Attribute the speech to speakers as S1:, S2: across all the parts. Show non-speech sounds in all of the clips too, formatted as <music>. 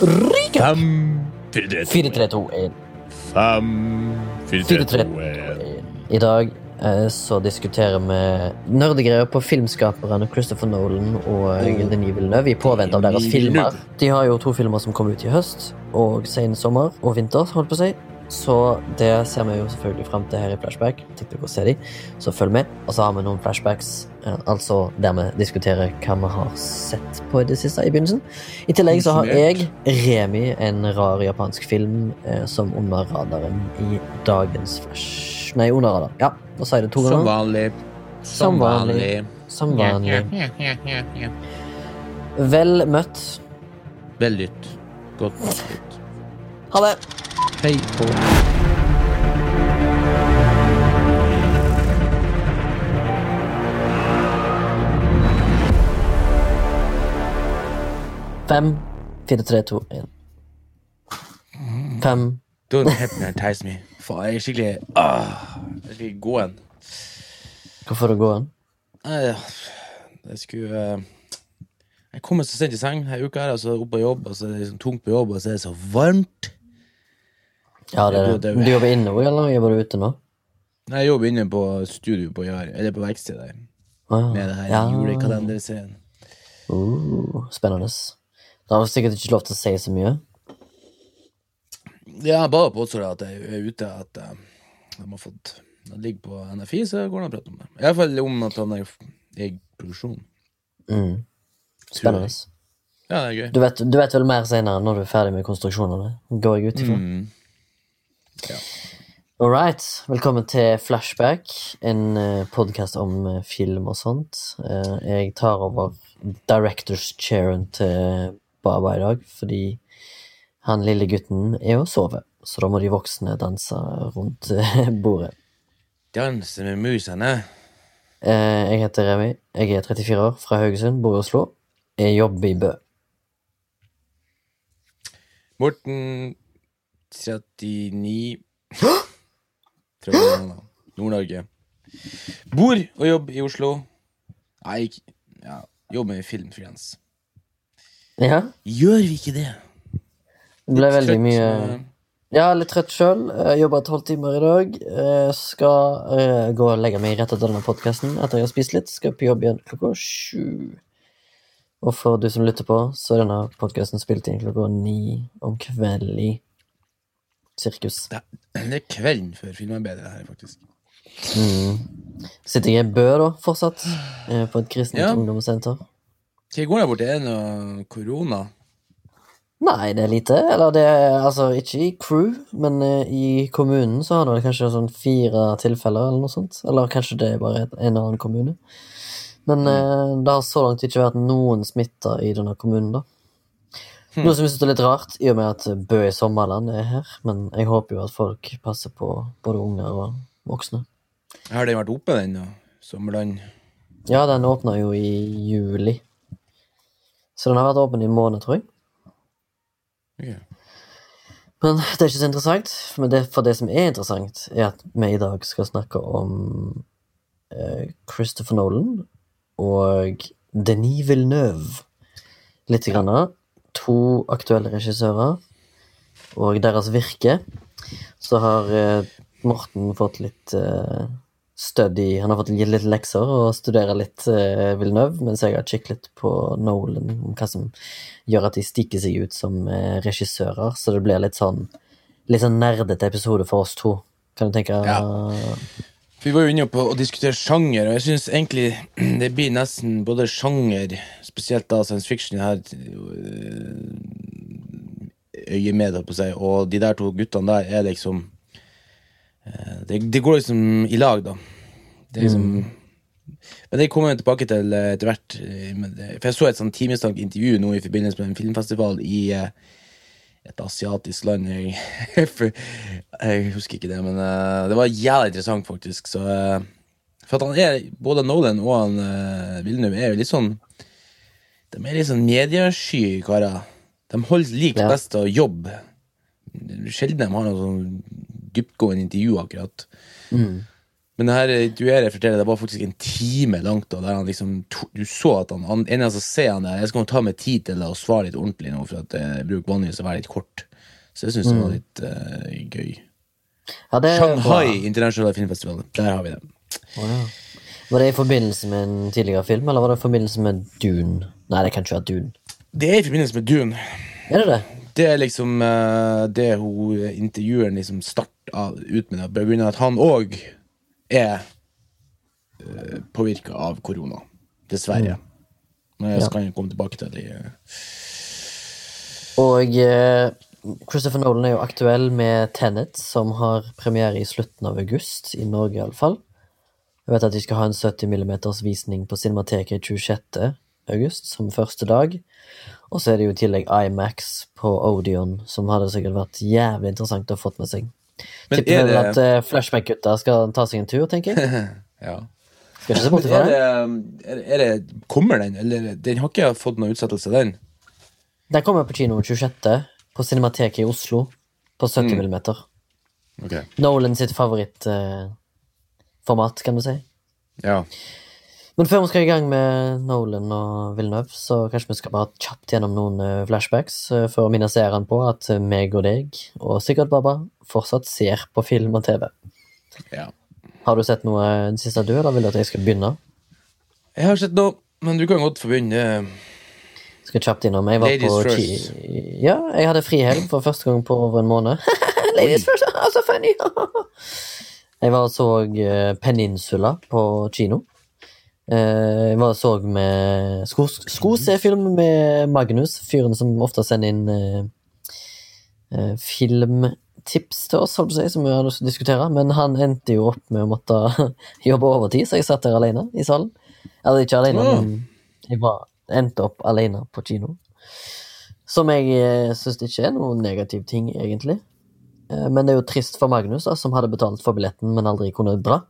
S1: Ryker!
S2: Fem, fire, tre,
S1: 4, 3, 2, 1.
S2: Fem, fire,
S1: 4,
S2: tre,
S1: 3,
S2: to,
S1: 2, 1. I dag eh, så diskuterer vi nerdegreier på filmskaperne Christopher Nolan og Denis Villeneuve i påvente av deres filmer. De har jo to filmer som kom ut i høst og sen sommer og vinter, holdt på å si. Så det ser vi jo selvfølgelig fram til her i Flashback. Å se de, så følg med. Og så har vi noen flashbacks, eh, altså der vi diskuterer hva vi har sett på i det siste i begynnelsen. I tillegg så har jeg, Remi, en rar japansk film eh, som under radaren i dagens Flash... Nei, under radaren. Ja, nå sier jeg det to
S2: Som vanlig.
S1: Som vanlig. Som vanlig. Vel møtt.
S2: Vel lytt. Godt lytt.
S1: Ha det!
S2: Hei på.
S1: Fem, fire, tre, to, én. Fem
S2: Don't hypnotize me. Faen, jeg er skikkelig ah, Jeg er skikkelig gåen.
S1: Hvorfor å gå?
S2: Nei, Jeg skulle eh, Jeg kommer så sent i seng denne uka, her, og så opp på jobb, og så er det liksom tungt på jobb, og så er det så varmt.
S1: Ja, det er det. Du jobber inne, eller jobber du ute nå?
S2: Nei, Jeg jobber inne på studio på Jar, eller på verkstedet der,
S1: Ah,
S2: med det her
S1: ja.
S2: julekalenderserien.
S1: Uh, spennende. Da har du sikkert ikke lov til å si så mye.
S2: Ja, bare påstår at jeg er ute, at eh, de har fått De ligger på NFI, så går det an å prate om det. Iallfall om at han er i produksjon.
S1: Mm. Spennende.
S2: Ja, det er gøy.
S1: Du vet, du vet vel mer senere når du er ferdig med konstruksjonene? Går jeg ut ifra?
S2: Mm.
S1: All right. Velkommen til Flashback, en uh, podkast om eh, film og sånt. Eh, jeg tar over directors chairen til Baba i dag, fordi han lille gutten er og sover. Så da må de voksne danse rundt eh, bordet.
S2: Danse med musene.
S1: Eh, jeg heter Remi. Jeg er 34 år, fra Haugesund, bor i Oslo. Jeg jobber i Bø.
S2: Morten 39 Fra Nord- Nord-Norge. Bor og jobber i Oslo. Nei, ja, Jobber med filmfrians.
S1: Ja,
S2: Gjør vi ikke det?
S1: det ble veldig
S2: Trøtt,
S1: mye
S2: eh,
S1: Ja, litt trøtt sjøl. Jobba tolv timer i dag. Eh, Skal eh, gå og legge meg rett etter denne podkasten etter jeg har spist litt. Skal på jobb igjen klokka sju. Og for du som lytter på, så er denne podkasten spilt inn klokka ni om kvelden sirkus.
S2: Det er kvelden før filmarbeidet her, faktisk.
S1: Mm. Sitter jeg i Bø, da, fortsatt. eh, På et kristent
S2: Ja.
S1: ungdomssenter.
S2: Hva går der borte? Er det noe korona?
S1: Nei, det er lite. Eller det er altså ikke i crew, men eh, i kommunen så har det kanskje sånn fire tilfeller eller noe sånt. Eller kanskje det er bare en eller annen kommune. Men mm. det har så langt ikke vært noen smitta i denne kommunen, da. Noe som jeg synes er litt rart, i og med at Bø i sommerland er her. Men jeg håper jo at folk passer på både unger og voksne.
S2: Har den vært oppe, den? da? Sommerland?
S1: Ja, den åpna jo i juli. Så den har vært åpen i en måned, tror jeg.
S2: Okay.
S1: Men det er ikke så interessant. Men det, for det som er interessant, er at vi i dag skal snakke om eh, Christopher Nolan og Denis Villeneuve. Litt grann. To aktuelle regissører og deres virke. Så har eh, Morten fått litt stødd study Han har fått gitt litt lekser og studere litt eh, Villeneuve, mens jeg har kikket litt på Nolan, om hva som gjør at de stikker seg ut som eh, regissører. Så det blir litt sånn Litt sånn nerdete episode for oss to. Kan du tenke
S2: Ja. Vi var jo inne på å diskutere sjanger, og jeg syns egentlig <clears throat> det blir nesten både sjanger, spesielt da science fiction jeg har øyet øye med, holdt på å si, og de der to guttene der er liksom eh, det, det går liksom i lag, da. Det er liksom Men det kommer jeg tilbake til eh, etter hvert. eh, For jeg så et sånn timeslangt intervju nå i forbindelse med en filmfestival i eh, et asiatisk land. Jeg, <laughs> jeg husker ikke det, men eh, det var jævlig interessant, faktisk. Så, eh, for at han er, både Nolan og han uh, Villeneuve er jo litt sånn De er litt sånn mediesky karer. De holder lik
S1: Ja.
S2: best å jobbe. Sjelden de har noe sånn dyptgående intervju, akkurat.
S1: Mm.
S2: Men det her intervjuet jeg forteller, det var faktisk en time langt. Og der han liksom, du så at han, han en av ser han der, Jeg skal ta meg tid til å svare litt ordentlig nå, for at jeg bruker vanligvis å være litt kort. Så jeg syns det var litt uh, gøy.
S1: Ja, det
S2: Shanghai
S1: ja.
S2: International Filmfestival. Der har vi det.
S1: Wow. Var det i forbindelse med en tidligere film, eller var det i forbindelse med Dune? Nei, det kan ikke være Dune.
S2: Det er i forbindelse med Dune.
S1: Er det det?
S2: Det er liksom eh, det hun eh, intervjueren liksom starta ut med, på grunn av at han òg er uh, påvirka av korona. Dessverre. Men jeg
S1: Ja.
S2: skal komme tilbake til det.
S1: Og eh, Christopher Nolan er jo aktuell med Tenet, som har premiere i slutten av august, i Norge iallfall. Jeg vet at de skal ha en 70 mm visning på Cinemateket 26. august, som første dag. Og så er det jo i tillegg IMAX på Odeon, som hadde sikkert vært jævlig interessant å ha fått med seg.
S2: Men
S1: Tipper
S2: er
S1: vel
S2: det-
S1: at uh, Flashback-gutta skal ta seg en tur, tenker jeg. <laughs>
S2: Ja.
S1: Skal ikke se bort ifra det.
S2: er, det- er det Kommer den, eller Den har ikke fått noen utsettelse, den?
S1: Den kommer på kino 26. på Cinemateket i Oslo, på 70 mm.
S2: Okay.
S1: Nolan sitt favorittformat, kan du si.
S2: Ja.
S1: Men før vi skal i gang med Nolan og Villeneuve, så kanskje vi skal bare kjapt gjennom noen eh, flashbacks eh, for å minne seerne på at eh, meg og deg, og sikkert Baba, fortsatt ser på film og TV.
S2: ja.
S1: Har du sett noe den siste du, eller vil du at jeg skal begynne?
S2: Jeg har sett noe, men du kan godt få begynne.
S1: Skal kjapt innom. Jeg var
S2: Ladies
S1: på
S2: first.
S1: Ja, jeg hadde frihelg for første gang på over en måned. <laughs> Ladies first, så funny! <laughs> jeg var og så Peninsula på kino. Eh, Jeg var så med sko- skosefilm med Magnus, fyren som ofte sender inn eh, eh, filmtips til oss, holdt på å si, som vi hadde lyst til å diskutere. Men han endte jo opp med å måtte <laughs> jobbe overtid, så jeg satt der alene i salen. Eller ikke alene,
S2: mm.
S1: men jeg var, endte opp alene på kino. Som jeg eh, syns ikke er noen negativ ting, egentlig. Eh, Men det er jo trist for Magnus, da, som hadde betalt for billetten, men aldri kunne dra.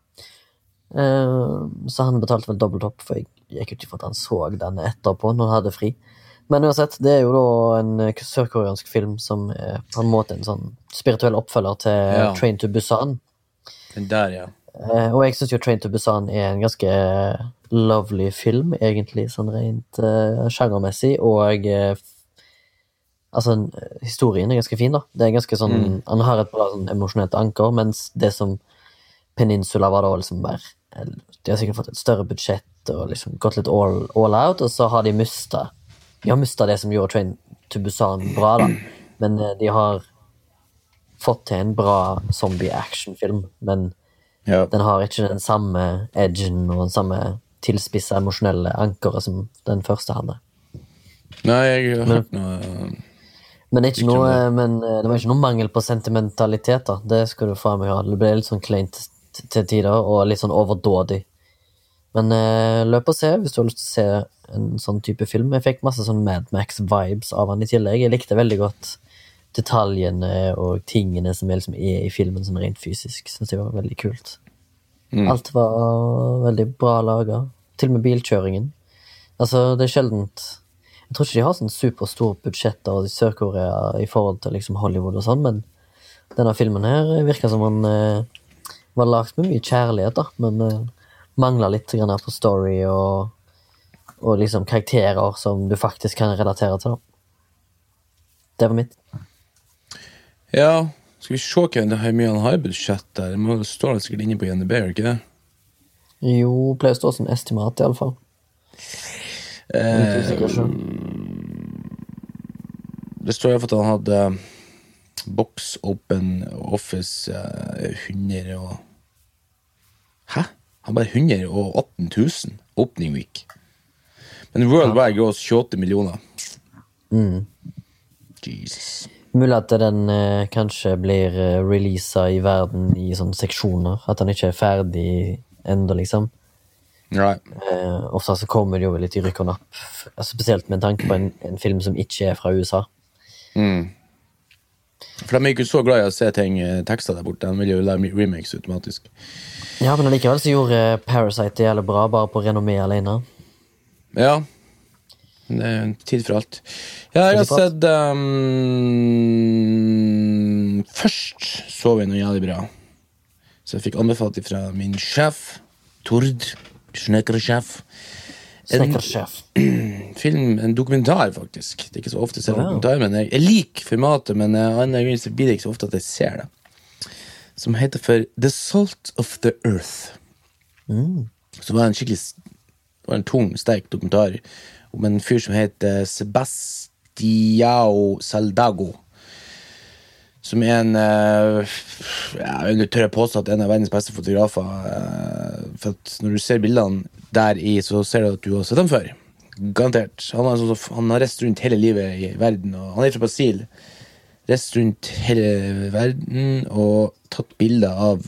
S1: Eh, Så han betalte vel dobbelt opp, for jeg gikk ikke for at han så den etterpå, når han hadde fri. Men uansett, det er jo da en eh, sørkoreansk film som er på en måte en sånn spirituell oppfølger til
S2: Ja.
S1: Train to Busan.
S2: Den der, ja.
S1: Eh, og jeg syns jo Train to Busan er en ganske lovely film, egentlig, sånn rent uh, sjangermessig, og uh, Altså, historien er ganske fin, da. Det er ganske sånn
S2: Mm.
S1: Han har et bra sånn emosjonelt anker, mens det som Peninsula var da liksom mer De har sikkert fått et større budsjett og liksom gått litt all, all out, og så har de mista De har mista det som gjorde Train to Busan bra, da. Men eh, de har fått til en bra zombie-actionfilm, men
S2: ja.
S1: den har ikke den samme edgen og den samme tilspissa emosjonelle ankeret som den første hadde.
S2: Nei, jeg har hørt noe
S1: Men, ikke noe. men eh, det var ikke noe mangel på sentimentalitet, da. Det skal du faen meg ha. Det ble litt sånn kleint til tider, og litt sånn overdådig. Men eh, løp og se hvis du har lyst til å se en sånn type film. Jeg fikk masse sånn Mad Max-vibes av han i tillegg. Jeg likte veldig godt detaljene og tingene som er, liksom er i filmen, sånn rent fysisk. Syns jeg var veldig kult.
S2: Mm.
S1: Alt var veldig bra laga. Til og med bilkjøringen. Altså, det er sjeldent Jeg tror ikke de har sånn superstore budsjetter i Sør-Korea i forhold til liksom Hollywood og sånn, men denne filmen her virker som han eh, var lagd med mye kjærlighet, da, men uh, mangla litt grann på story og, og liksom karakterer som du faktisk kan relatere til, da. Det var mitt.
S2: Ja, skal vi se hvem det er mye han har i budsjett der. Det må stå sikkert inne på INDB, gjør det ikke det?
S1: Jo, pleier å stå som estimat, iallfall.
S2: Eh, det står iallfall at han hadde Box Open Office eh, 100 og Hæ? Han bare 118 000 opening week. Men worldwide gross 28 millioner.
S1: Mm.
S2: Jesus.
S1: Mulig at den eh, kanskje blir uh, releasa i verden i sånne seksjoner. At den ikke er ferdig ennå, liksom.
S2: Nei.
S1: Eh, ofte så kommer det jo litt i rykk og napp. altså, Spesielt med tanke på en, en film som ikke er fra USA.
S2: Mm. For de er ikke så glad i å se ting eh, tekster der borte. De vil jo lage remakes automatisk.
S1: Ja, men allikevel så gjorde eh, Parasite det jævlig bra, bare på renommé alene.
S2: Ja. Det er en tid for alt. Ja, jeg har sett um, Først så vi noe jævlig bra. Så jeg fikk anbefalt det fra min sjef, Tord, snekkersjef. En <clears throat> film, en dokumentar, faktisk. Det er ikke så ofte jeg ser
S1: Wow.
S2: dokumentar, men jeg, jeg liker formatet, men grunn blir det ikke så ofte at jeg ser det. Som heter for The Salt of the Earth. Som var en skikkelig var en tung, sterk dokumentar om en fyr som heter Sebastiao Saldago. Som er en eh, Jeg tør jeg påstå at en av verdens beste fotografer. eh, for når du ser bildene der i, så ser du at du har sett dem før. Garantert. Han har, altså, han har reist rundt hele livet i verden, og han er fra Brasil. Reist rundt hele verden og tatt bilder av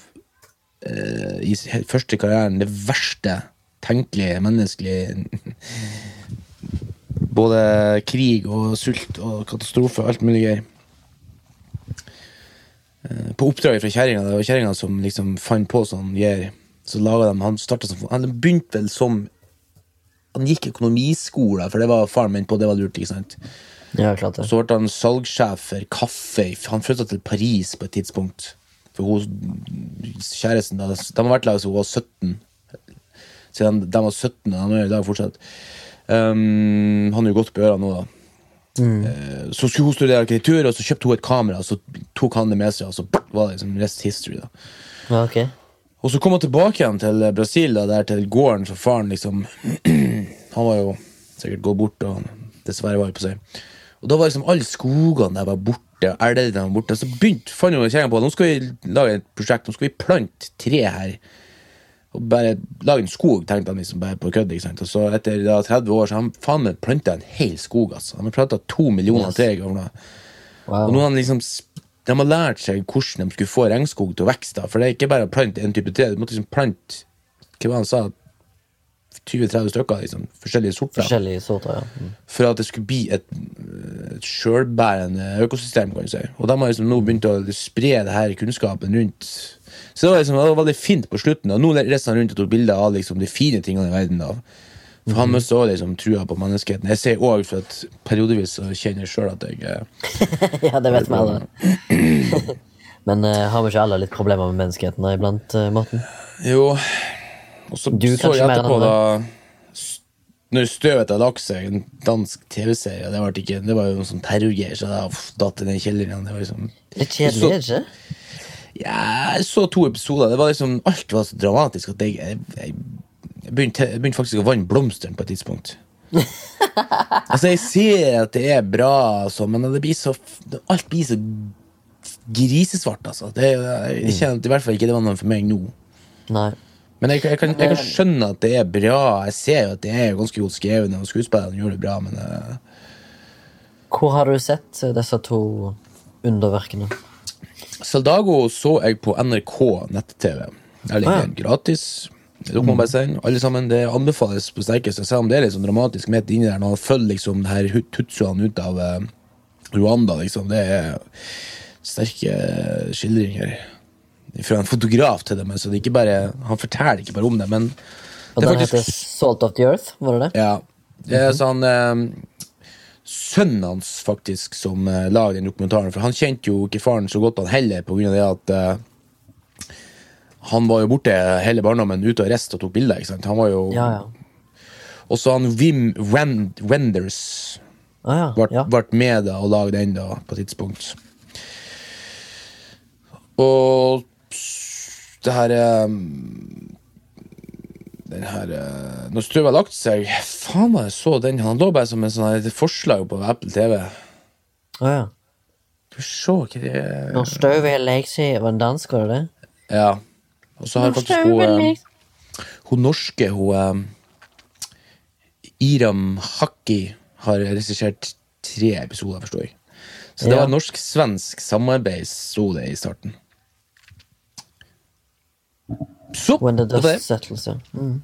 S2: eh, i første karrieren det verste tenkelige menneskelige <laughs> Både krig og sult og katastrofe og alt mulig greier. Eh, På oppdraget fra kjerringa. Det var kjerringa som liksom fant på sånn greier. Så laget de, Han som Han begynte vel som Han gikk økonomiskole, for det var faren min på, det var lurt. ikke sant?
S1: Ja, klart det.
S2: Så ble han salgssjef for kaffe. Han flytta til Paris på et tidspunkt. For hun, kjæresten da, De har vært sammen siden hun var 17. Siden de var 17, og de er i dag fortsatt. Um, han er jo godt på øra nå, da. Mm. Så skulle hun studere arkitektur, og så kjøpte hun et kamera, og så tok han det med seg, og så var det liksom rest history. da
S1: Ja, okay.
S2: og så kom han tilbake igjen til Brasil, da, der til gården, så faren liksom <clears throat> Han var jo sikkert gått bort, og dessverre var det på seg. Og da var liksom alle skogene der var borte, og elvene var borte. Så begynte fant jo kjerringa på at nå skal vi lage et prosjekt, nå skal vi plante tre her. Og bare lage en skog, tenkte han liksom bare på kødd. ikke sant? Og så etter da 30 år så har han faen meg planta en hel skog. altså. Han har planta to millioner
S1: Yes.
S2: tre ganger.
S1: Wow.
S2: Og nå har han liksom de har lært seg hvordan de skulle få regnskog til å vokse. For det er ikke bare å plante en type tre. Du måtte liksom plante hva var det han sa, 20-30 stykker. liksom, Forskjellige sorter.
S1: Forskjellige sorter, ja. Mm.
S2: For at det skulle bli et, et sjølbærende økosystem. kan du si. Og de har liksom nå begynt å spre det her kunnskapen rundt. Så det var liksom, det var veldig fint på slutten. Og nå resten rundt og tok bilder av liksom de fine tingene i verden. da. For Han mister også liksom trua på menneskeheten. Jeg ser òg for at periodevis så kjenner jeg sjøl at jeg eh, <laughs>
S1: ja, det vet vi alle. <clears throat> Men uh, har vi ikke alle litt problemer med menneskeheten da, iblant, uh, Morten?
S2: Jo Og så
S1: Du
S2: så jeg etterpå, da Når støvet av seg, en dansk TV-serie, det, var ikke- det var jo noe sånn terrorgreier, så uff, datt ned i kjelleren. Det var liksom
S1: Litt kjedelig, ikke?
S2: Ja, jeg så to episoder. Det var liksom, alt var så dramatisk at jeg, jeg, jeg, jeg, begynte, jeg begynte faktisk å vanne blomstene på et tidspunkt. <laughs> altså, jeg ser at det er bra, altså, men det blir så, alt blir så grisesvart. Altså. Det, jeg, jeg at i hvert fall ikke det var noe for meg nå.
S1: Nei.
S2: Men jeg, jeg, kan, jeg kan skjønne at det er bra. Jeg ser jo at det er ganske godt skrevet, og skuespillerne gjør det bra, men uh...
S1: Hvor har du sett disse to underverkene?
S2: Saldago så jeg på NRK nett-TV. Der ligger
S1: Ah,
S2: den gratis. Den, alle sammen. Det anbefales på sterkeste, selv om det er litt sånn dramatisk midt inni der, når han følger liksom det her tutsuene ut av eh, Rwanda, liksom. Det er sterke skildringer fra en fotograf til dem. så det er ikke bare Han forteller ikke bare om det, men
S1: Og
S2: det
S1: den
S2: faktisk
S1: heter Salt of the Earth, var det det?
S2: ja. Det er sånn eh, Sønnen hans faktisk som eh, lager den dokumentaren. For han kjente jo ikke faren så godt, han heller, på grunn av det at eh, Han var jo borte hele barndommen, ute og reiste og tok bilder. ikke sant? Han var jo
S1: Ja, ja.
S2: Og så han Wim Wend Wenders
S1: Ah, ja. ja.
S2: ble med da og lagde den da på et tidspunkt. Og det her eh, Den her eh, Når støvet har lagt seg Faen var jeg så den. Han lå bare som en sånn et forslag på Apple TV.
S1: Ah, ja.
S2: Skal vi se hva det er
S1: Når støvet har lagt seg Var den dansk, var det det?
S2: Ja. Og så har faktisk hun eh, Hun norske, hun eh, Iram Hakki, har regissert tre episoder, forstår jeg. Så det
S1: Ja.
S2: var norsk-svensk samarbeid, sto det i starten. Så
S1: When the dust
S2: det.
S1: settles, ja. Mm.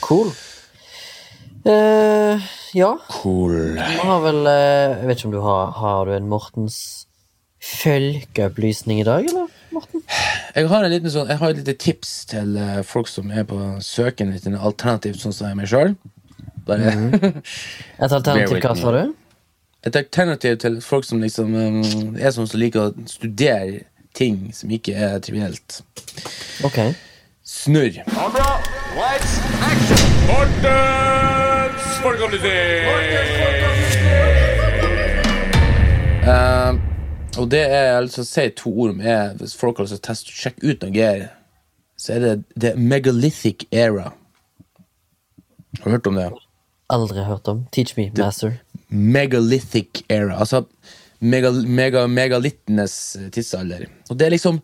S1: Cool. Uh, ja,
S2: Cool.
S1: Du har vel uh, Jeg vet ikke om du har Har du en Mortens folkeopplysning i dag, eller, Morten?
S2: Jeg har, en liten sånn, jeg har et lite tips til uh, folk som er på søken etter noe alternativt, sånn som jeg meg sjøl. Bare
S1: Et alternativ hva sa du?
S2: Et alternativ til folk som liksom um, er sånn som liker å studere ting som ikke er trivielt.
S1: Ok.
S2: Snurr.
S3: Bra. Lights, action!
S4: Mortens folkeopplysning!
S2: Uh, og det er altså å si to ord om er, Hvis folk har lyst til å teste sjekke ut noe greier, så er det the megalithic era. Har du hørt om det?
S1: Aldri hørt om. Teach me, master.
S2: Megalithic era. Altså megal, mega, megalittenes tidsalder. Og det er liksom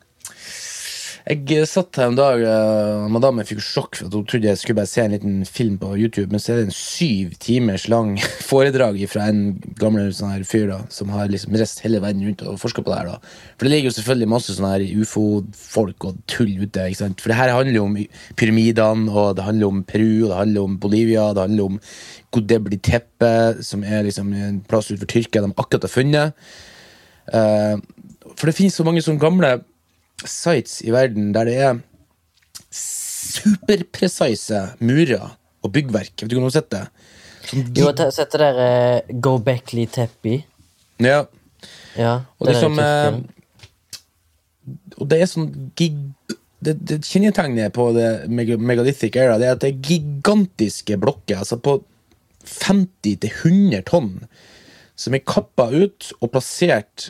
S2: Jeg satt her en dag uh, Madammen fikk jo sjokk for at hun trodde jeg skulle bare se en liten film på YouTube, men så er det en syv timers lang <laughs> foredrag fra en gammel sånn her fyr da som har liksom reist hele verden rundt og forska på det her. da For det ligger jo selvfølgelig masse sånne her ufo-folk og tull ute. ikke sant For det her handler jo om pyramidene, og det handler om Peru, og det handler om Bolivia, det handler om Godebli Teppe, som er liksom en plass utenfor Tyrkia de akkurat har funnet. Uh, for det finnes så mange sånne gamle sites i verden der det er superpresise murer og byggverk. Vet du ikke om du har sett det? Sånn
S1: Jo, jeg har sett det der uh, Go Beckley Teppi.
S2: Ja,
S1: Ja,
S2: og
S1: det der
S2: liksom eh, Og det er sånn gig... Det, det kjennetegnet på det megalithic era Det er at det er gigantiske blokker, altså på 50-100 tonn, som er kappa ut og plassert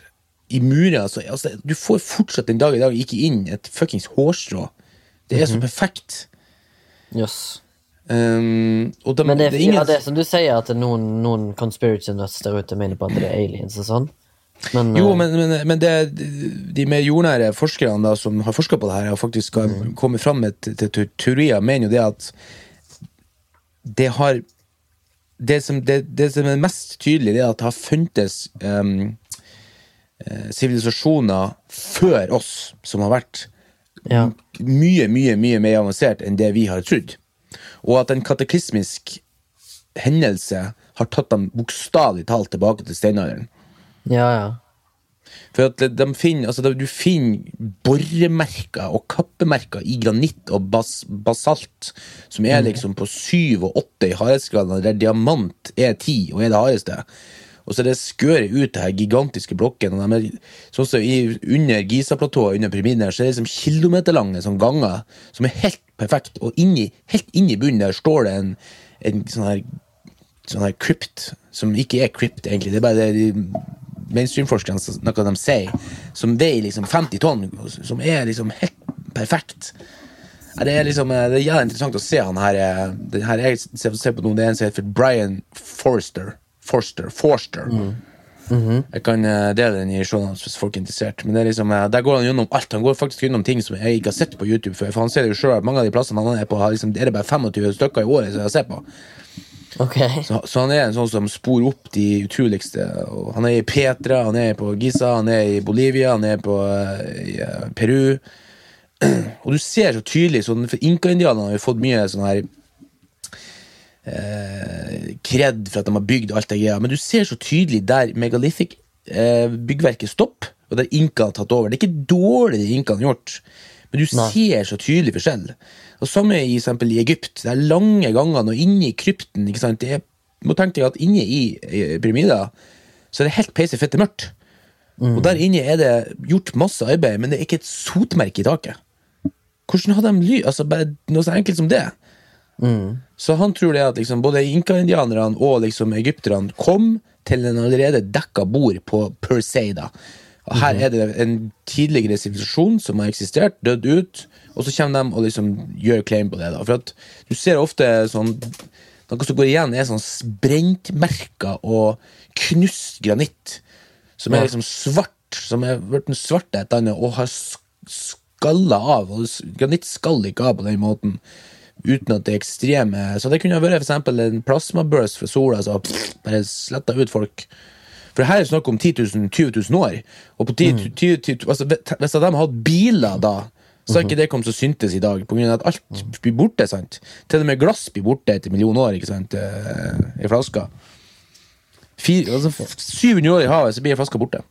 S2: i murer. Altså, altså, du får fortsatt den dag i dag ikke inn et fuckings hårstrå. Det er så perfekt.
S1: Jøss.
S2: Um, de,
S1: Men det,
S2: det er ingen
S1: ja, det er som du sier, at er noen, noen conspiracy nuts der ute mener på at det er aliens og sånn. Men,
S2: Jo,
S1: eh,
S2: men, men, men det, de mer jordnære forskerne da, som har forska på det her, og faktisk har kommet fram med te- teorier, mener jo det at det har det som, det, det som er mest tydelig, det er at det har funtes um, sivilisasjoner før oss som har vært
S1: ja.
S2: mye, mye mye mer avansert enn det vi har trodd. Og at en kataklismisk hendelse har tatt dem bokstavelig talt tilbake til steinalderen.
S1: ja, ja.
S2: For at de finner, altså Du finner boremerker og kappemerker i granitt og bas, basalt, som er liksom på syv og åtte i hardhetsgradene, der diamant er ti og er det hardeste. Og så er det skøret ut det her gigantiske blokken. Og de er, sånn som i, Under Giza-platået under pyramiden så er det liksom kilometerlange sånn ganger som er helt perfekt. Og inni, helt inni bunnen der står det en, en sånn her sånn her crypt, som ikke er crypt, egentlig. Det er bare det de mainstream-forskerne noe de sier, som veier liksom 50 tonn, som er liksom helt perfekt. Det er liksom, eh, det er jævlig interessant å se han her. eh, Det her jeg ser, på noe, det er en som heter Brian Forster. Forster. Forster. Jeg kan eh, dele den i showene hvis folk er interessert. Men det liksom, eh, der går han gjennom alt. Han går faktisk gjennom ting som jeg ikke har sett på YouTube før. For han ser jo selv at mange av de plassene han er på, har liksom, er det bare 25 stykker i året som jeg ser på.
S1: Okay.
S2: Så, så han er en sånn som sporer opp de utroligste. Han er i Petra, han er på Giza, han er i Bolivia, han er på eh, i, uh, Peru. <clears throat> Og du ser så tydelig sånn, For inka-indianerne har jo fått mye sånn her eh, kred for at de har bygd alt det greia, men du ser så tydelig der megalithic eh, byggverket stopper, og der inka har tatt over. Det er ikke dårlig det inkaen har gjort, men du
S1: Nei.
S2: ser så tydelig forskjell. Og Samme i, eksempel, i Egypt. Det er lange ganger, og inni krypten ikke sant? Det er, må tenke deg at inne i i pyramider så er det helt peise fette mørkt. Og der inne er det gjort masse arbeid, men det er ikke et sotmerke i taket. Hvordan har de ly... Altså, bare noe så enkelt som det. Så han tror det at liksom, både inka-indianerne og liksom, egypterne kom til en allerede dekka bord på Perseida. Og her er det en tidligere sivilisasjon som har eksistert, dødd ut, og så kommer de og liksom gjør claim på det. da. For at du ser ofte sånn Noe som går igjen, er sånn brentmerker og knust granitt. Som er liksom svart, som er blitt svart et eller annet, og har sk- skalla av. Og granitt skaller ikke av på den måten. Uten at det er ekstreme Så det kunne vært for en plasmaburst fra sola som pff, bare sletta ut folk. For her er det snakk om 10 000, 20 000 år. Og på 10, 20, 20, altså, hvis de hadde hatt biler da, så hadde ikke det kommet så syntes i dag. På grunn av at alt blir borte. sant? Til og med glass blir borte etter en million år ikke sant? eh, i flaska. Fire, altså, 700 år i havet, så blir flaska borte.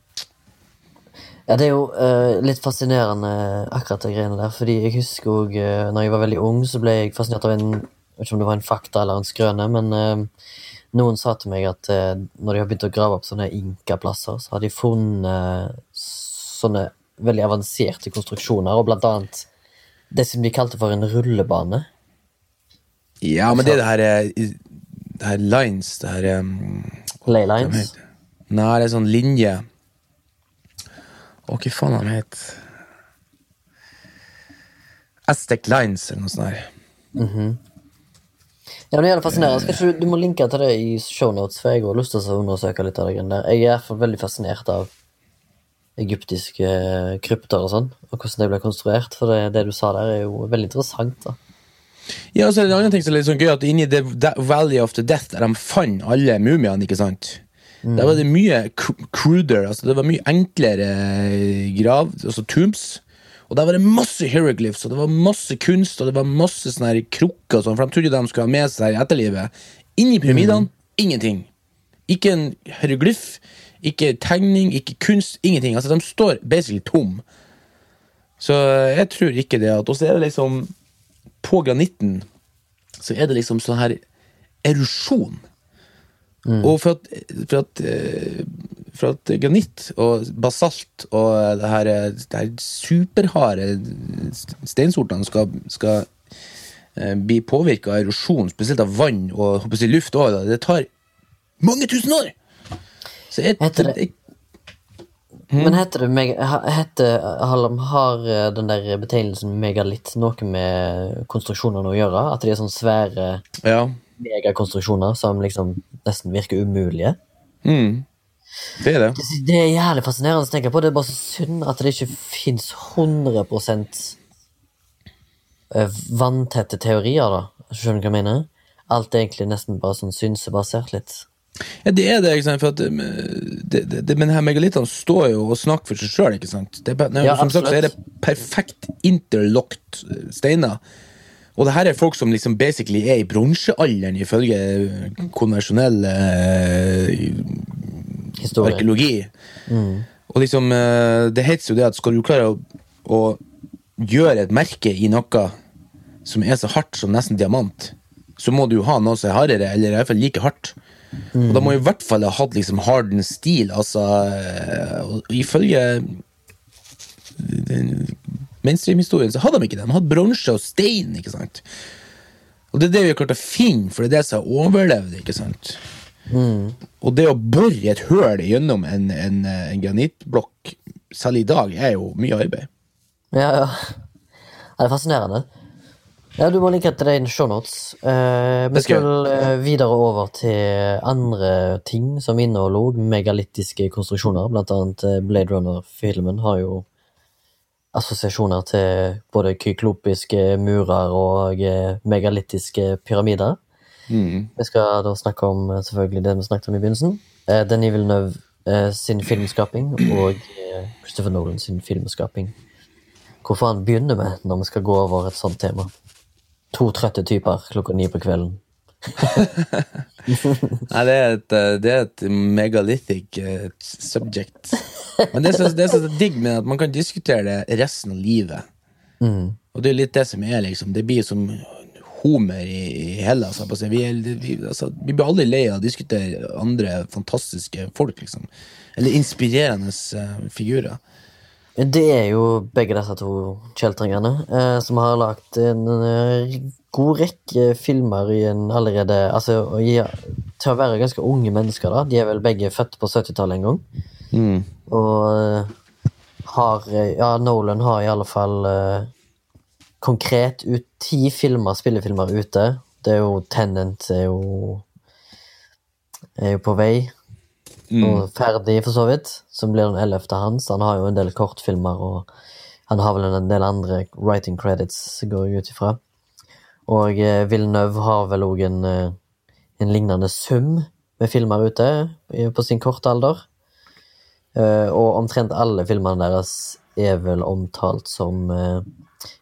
S1: Ja, det er jo uh, litt fascinerende akkurat de greiene der, fordi jeg husker òg uh, når jeg var veldig ung, så ble jeg fascinert av en Jeg vet ikke om det var en fakta eller en skrøne, men uh, noen sa til meg at uh, når de har begynt å grave opp sånne inkaplasser, så har de funnet sånne veldig avanserte konstruksjoner, og blant annet det som de kalte for en rullebane.
S2: Ja, men det er det her eh, Det her lines, det her um,
S1: Ley lines.
S2: Nei, det er sånn linje Å, hva faen han het Aztec Lines, eller noe sånt. her.
S1: Ja, men det er fascinerende. Skal du, du må linke til det i shownotes, for jeg har lyst til å undersøke litt av det der. Jeg er veldig fascinert av egyptiske krypter og sånn, og hvordan det ble konstruert. For det, det du sa der, er jo veldig interessant. da.
S2: Ja, og så er det en annen ting som er litt sånn gøy, at inni The Valley of the Death, der de fant alle mumiene, ikke sant Der var det mye cruder, altså det var mye enklere eh, grav, altså tombs. Og der var det masse hieroglyphs, og det var masse kunst, og det var masse sånne krukker sånn, for de trodde de skulle ha med seg i etterlivet. Inni pyramidene, ingenting. Ikke en hieroglyff, ikke tegning, ikke kunst, ingenting. Altså, de står basically tom. Så eh, jeg tror ikke det. Og så er det liksom På granitten så er det liksom sånn her erosjon. Og for at, for at, eh, for at granitt og basalt og det her, det her superharde steinsortene skal, skal eh, bli påvirka av erosjon, spesielt av vann og jeg, luft, også, det tar mange tusen år! Så jeg,
S1: Heter det-
S2: hmm?
S1: Men heter det meg, heter, har eh, den der betegnelsen megalitt noe med konstruksjonene å gjøre? At de er sånn svære
S2: ja.
S1: megakonstruksjoner som liksom nesten virker umulige?
S2: Mm. Det er det.
S1: Det er jævlig fascinerende å tenke på. Det er bare så synd at det ikke fins 100 eh, vanntette teorier, da. Skjønner du hva jeg mener? Alt er egentlig nesten bare sånn synsebasert litt.
S2: Ja, det er det, ikke sant? For at, um, det, det, det, men her megalittene står jo og snakker for seg sjøl, ikke sant? Det nei,
S1: Ja,
S2: som sagt så er det perfekt interlocked eh, steiner. Og det her er folk som liksom basically er i bronsealderen, ifølge konvensjonell eh, arkeologi. Mm. Og liksom, eh, det heter jo det at skal du klare å, å gjøre et merke i noe som er så hardt som nesten diamant, så må du jo ha noe som er hardere, eller i hvert fall like hardt. Og da må i hvert fall ha hatt liksom harden stil, altså eh, Ifølge den mainstream-historien så hadde de ikke det. De hadde bronse og stein, ikke sant. Og det er det vi har klart å finne, for det er det som har overlevd, ikke sant. Og det å bore et høl gjennom en, en, en granittblokk, selv i dag, er jo mye arbeid.
S1: Ja, ja. Det er fascinerende. Ja, Du må linke til det i shownotes. Eh, vi
S2: skal
S1: skal eh, videre over til andre ting som inneholder megalittiske konstruksjoner. Blant annet eh, Blade Runner-filmen har jo assosiasjoner til både kyklopiske murer og eh, megalittiske pyramider. Vi skal da snakke om eh, selvfølgelig det vi snakket om i begynnelsen. Uh, Denis Villeneuve eh, sin filmskaping og eh, Christopher Nolan sin filmskaping. Hvor faen begynner vi når vi skal gå over et sånt tema? To trøtte typer klokka ni på kvelden. <laughs>
S2: Nei, det er et, eh, det er et megalithic eh, subject. Men det som er digg med at man kan diskutere det resten av livet. Og det er litt det som er, liksom. Det blir som Homer i, i Hellas. holdt på å si. Vi, er, vi, altså, vi blir aldri lei av å diskutere andre fantastiske folk, liksom. Eller inspirerende uh, figurer.
S1: Det er jo begge disse to kjeltringene eh, som har lagt en en, god rekke filmer i en allerede Altså i, til å være ganske unge mennesker, da. De er vel begge født på 70-tallet en gang. Og eh, har eh, Ja, Nolan har i alle fall eh, konkret ut ti filmer, spillefilmer ute. Det er jo Tenant er jo er jo på vei. Og ferdig, for så vidt. Som blir den ellevte hans. Han har jo en del kortfilmer, og han har vel en del andre writing credits, går jeg ut ifra. Og eh, Villeneuve har vel òg en, eh, en lignende sum med filmer ute på sin korte alder. Eh, og omtrent alle filmene deres er vel omtalt som eh,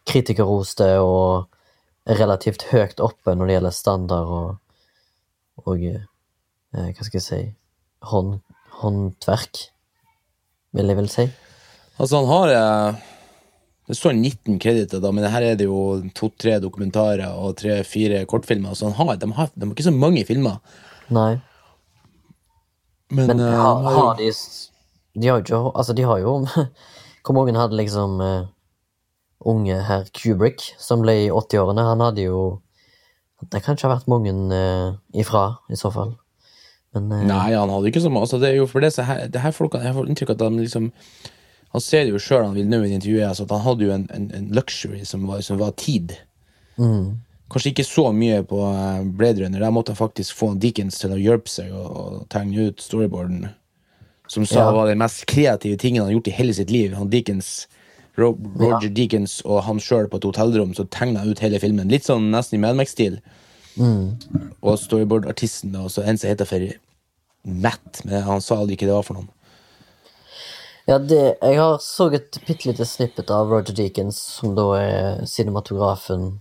S1: kritikerroste og relativt høyt oppe når det gjelder standard og, og eh, hva skal jeg si hånd, håndverk, vil jeg vel si.
S2: Altså, han har eh, Det står 19 kreditter, da, men her er det jo to-tre dokumentarer og tre-fire kortfilmer. Så han har, de, har, de har ikke så mange filmer.
S1: Nei.
S2: Men,
S1: Men
S2: eh,
S1: har,
S2: har
S1: de De har jo ikke Altså, de har jo <laughs> Hvor mange hadde liksom uh, unge herr Kubrick, som ble i 80-årene? Han hadde jo Det kan ikke ha vært mange uh, ifra, i så fall. Men eh,
S2: Nei, han hadde ikke så mye. Altså, det er jo for det, så her, det her folkene, Jeg får inntrykk av at de liksom Han ser jo sjøl, han Villeneuve i intervjuet, altså, at han hadde jo en, en, en luxury som var, som var tid.
S1: mm,
S2: Kanskje ikke så mye på eh, Blade Runner. Der måtte han faktisk få Dickens til å hjelpe seg og, og tegne ut storyboarden. Som sa
S1: Ja.
S2: var den mest kreative tingen han har gjort i hele sitt liv. Han Deakins, Roger Roger Deakins og han sjøl på et hotellrom, så tegna ut hele filmen. Litt sånn nesten i Mad Max-stil.
S1: Mm.
S2: Og storyboard-artisten, da, og så en som heter for Matt, men han sa aldri ikke det var for noen.
S1: Ja, det, jeg har så et bitte lite snippet av Roger Deakins, som da er cinematografen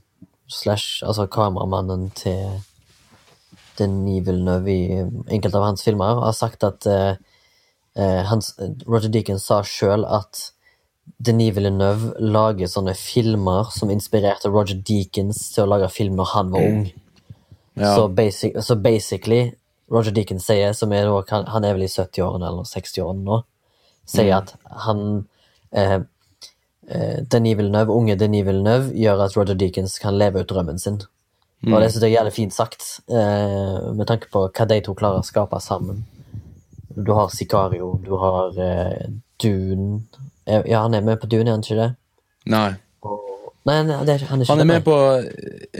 S1: slash altså kameramannen til Denis Villeneuve i enkelte av hans filmer, har sagt at eh, eh, hans, Roger Deakins sa sjøl at Denis Villeneuve lager sånne filmer som inspirerte Roger Deakins til å lage film når han var ung.
S2: Ja.
S1: Så, basic, så basically, Roger Deakins sier, som er han, han er vel i 70-årene eller 60-årene nå, sier at han eh, eh, Denis Villeneuve, unge Denis Villeneuve gjør at Roger Deakins kan leve ut drømmen sin. Og det synes jeg er jævlig fint sagt, eh, med tanke på hva de to klarer å skape sammen. Du har Sicario, du har eh, Dune Eh, Ja, han er med på Dune, er han ikke det?
S2: Nei.
S1: Og, nei, nei det er, han er ikke
S2: Han er med på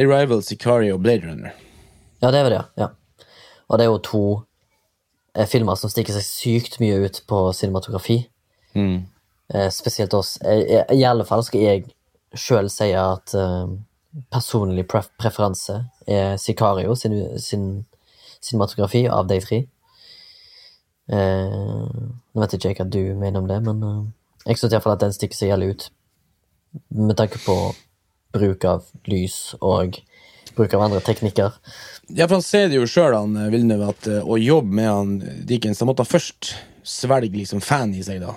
S2: Arrival, Sicario og Blade Runner.
S1: Ja, det er det, ja. Og det er jo to eh, filmer som stikker seg sykt mye ut på cinematografi.
S2: Mm.
S1: Eh, spesielt oss. Eh, I alle fall skal jeg sjøl si at eh, personlig pref preferanse er Sicario sin, sin cinematografi av de tre. Eh, nå vet ikke jeg hva du mener om det, men eh, jeg syns iallfall at den stikker seg jævlig ut. Med tanke på bruk av lys og bruk av andre teknikker.
S2: Ja, for han ser det jo sjøl, eh, Villeneuve, at eh, å jobbe med han Dickens Han måtte han først svelge liksom fan i seg, da.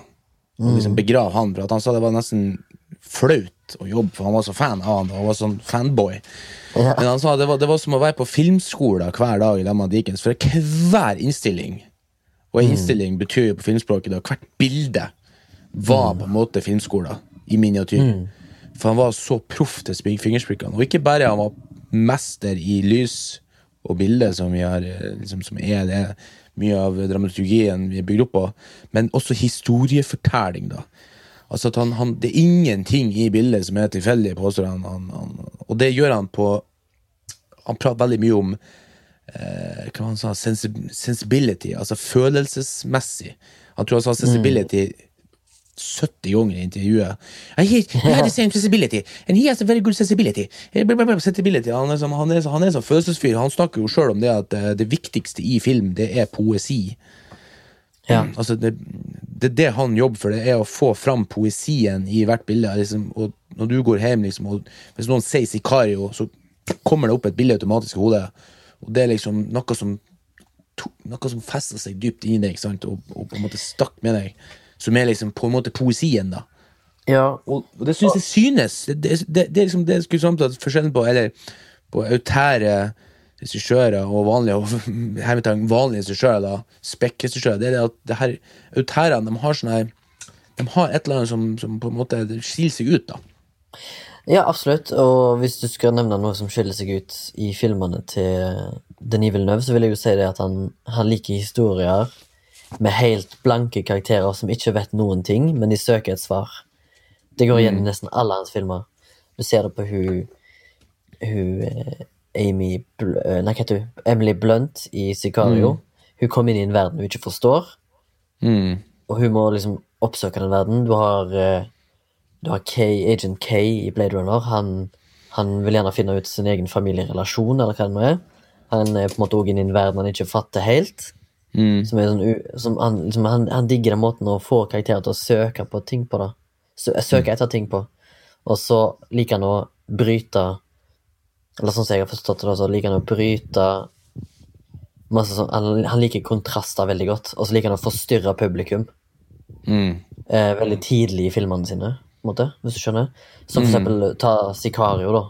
S2: Og liksom begrave han, for at han sa det var nesten flaut å jobbe, for han var så fan av han, og han var sånn fanboy.
S1: Ja.
S2: Men han sa det var, det var som å være på filmskole hver dag i lag med Dickens, for hver innstilling Og en innstilling betyr jo på filmspråket da hvert bilde var på en måte filmskolen i miniatyr. For han var så proff til spik- fingersprikkene. Og ikke bare han var mester i lys og bilde, som, vi har, eh, liksom, som er det mye av dramaturgien vi er bygd opp på, men også historiefortelling, da. Altså at han, han, Det er ingenting i bildet som er tilfeldig, påstår han, han, han. Og det gjør han på Han prater veldig mye om eh, hva han sa, sensibility, altså følelsesmessig. Han tror han sa sensibility 70 ganger i intervjuet. I he had the same sensibility, and he has a very good sensibility. Sensibility. Han er sånn han er, så- han er følelsesfyr. Han snakker jo sjøl om det at eh, det viktigste i film, det er poesi.
S1: Ja.
S2: Altså det, det det han jobber for, det er å få fram poesien i hvert bilde. Liksom, og når du går hjem, liksom, og hvis noen sier Sicario, så kommer det opp et bilde automatisk i hodet. Og det er liksom noe som noe som fester seg dypt inni deg, ikke sant? Og, og på en måte stakk med deg. Som er liksom på en måte poesien, da.
S1: ja.
S2: Og, og det syns jeg synes. Det, det, det, det er liksom det skulle samtale forskjellen på Eller på autære regissører og vanlige og <laughs> hermetegn vanlige regissører, da, spekk-regissører, det er det at det her autærene de har sånn her De har et eller annet som, som på en måte skiller seg ut, da.
S1: Ja, absolutt. Og hvis du skal nevne noe som skiller seg ut i filmene til Denis Villeneuve, så vil jeg jo si det at han, han liker historier med helt blanke karakterer som ikke vet noen ting, men de søker et svar. Det går igjen i nesten alle hans filmer. Du ser det på hun, hun eh, Amy eh, Nei, hva heter hun? Emily Blunt i Sicario. Hun kommer inn i en verden hun ikke forstår,
S2: Mm.
S1: og hun må liksom oppsøke den verden. Du har, eh, du har K, Agent K i Blade Runner. Han, han vil gjerne finne ut sin egen familierelasjon, eller hva det nå er. Han er på en måte også inne i en verden han ikke fatter helt.
S2: Mm.
S1: Som er sånn, som han, liksom, han, han digger den måten å få karakterer til å søke på ting på. da Søke etter ting på. Og så liker han å bryte Eller sånn som jeg har forstått det, så liker han å bryte sånn, han, han liker kontraster veldig godt, og så liker han å forstyrre publikum
S2: Mm.
S1: eh, veldig tidlig i filmene sine, måte, hvis du skjønner. Som for eksempel ta Sicario, da.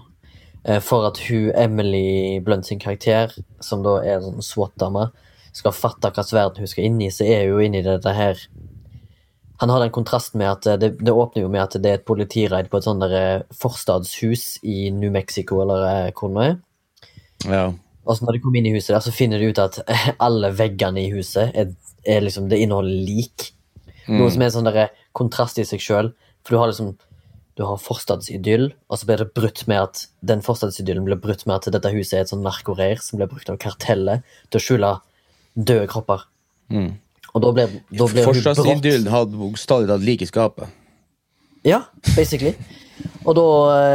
S1: Eh, for at hun, Emily Blunt sin karakter, som da er sånn SWAT-dame, skal fatte hvilken verden hun skal inn i, så er hun inne i dette her han har den kontrasten med at eh, det, det åpner jo med at det er et politiraid på et sånt der eh, forstadshus i New Mexico, eller eh, hvor det er.
S2: Ja.
S1: Og så når de kommer inn i huset der, så finner de ut at alle veggene i huset er, er liksom, det inneholder lik. Noe som er en sånn der kontrast i seg sjøl. For du har liksom du har forstadsidyll, og så blir det brutt med at den forstadsidyllen blir brutt med at dette huset er et sånn narkoreir som blir brukt av kartellet til å skjule døde kropper.
S2: Mm.
S1: Og da blir, da brått
S2: Forsvarsidyllen hadde bokstavelig talt lik i skapet.
S1: Ja, basically. Og da,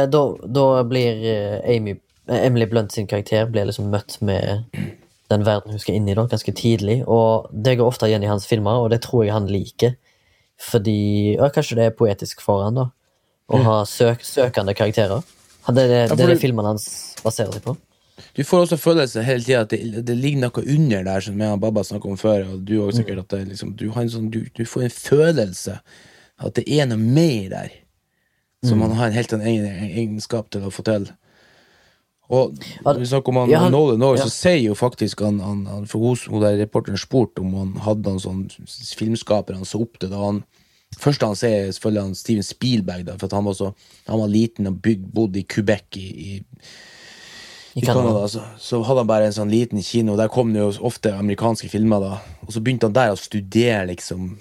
S1: da, da blir eh, Amy, eh, Emily Blunt sin karakter blir liksom møtt med den verden hun skal inn i da, ganske tidlig. Og det går ofte igjen i hans filmer, og det tror jeg han liker. Fordi ja, Kanskje det er poetisk for han da å ha søk, søkende karakterer. Det det,
S2: for
S1: det, er det
S2: det-
S1: filmene hans baserer seg på.
S2: Du får også følelse hele tida at det, det ligger noe under der, som jeg og Baba snakka om før. Og du også sikkert at det, liksom, du, har en sånn, du, du får en følelse at det er noe mer der. Som man har en helt egen egenskap til å få til. Og vi snakker om han,
S1: ja, han-
S2: Nolan også,
S1: ja.
S2: så sier jo faktisk han, han, han For hos hun der reporteren spurte om han hadde noen sånn filmskaper han så opp til. da han Først han ser, er selvfølgelig han Steven Spielberg, da, for at han var, så, han var liten og bygd, bodde i Quebec i, i
S1: I
S2: Canada, så, så hadde han bare en sånn liten kino. Der kom det jo ofte amerikanske filmer. da Og så begynte han der å studere liksom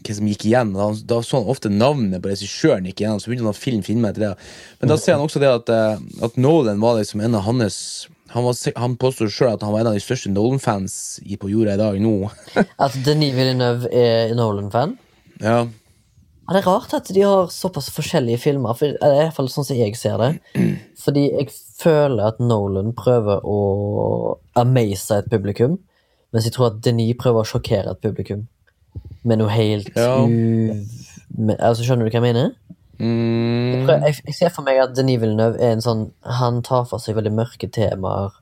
S2: hva som gikk igjen. Da, da så han ofte navnet på regissøren gikk igjen. Så begynte han å filme filmer etter det. Men da ser han også det at, eh, at Nolan var liksom en av hans Han, var, han påstår sjøl at han var en av de største Nolan-fans på jorda i dag nå. <laughs>
S1: At Denis Villeneuve er Nolan-fan.
S2: ja.
S1: Ja, det er rart at de har såpass forskjellige filmer, for, eller i hvert fall sånn som jeg ser det. <clears throat> Fordi jeg føler at Nolan prøver å amaze et publikum, mens jeg tror at Denis prøver å sjokkere et publikum med noe helt
S2: Ja.
S1: u... Altså, skjønner du hva jeg mener?
S2: Mm,
S1: Jeg, prøver, jeg, jeg ser for meg at Denis Villeneuve er en sånn Han tar for seg veldig mørke temaer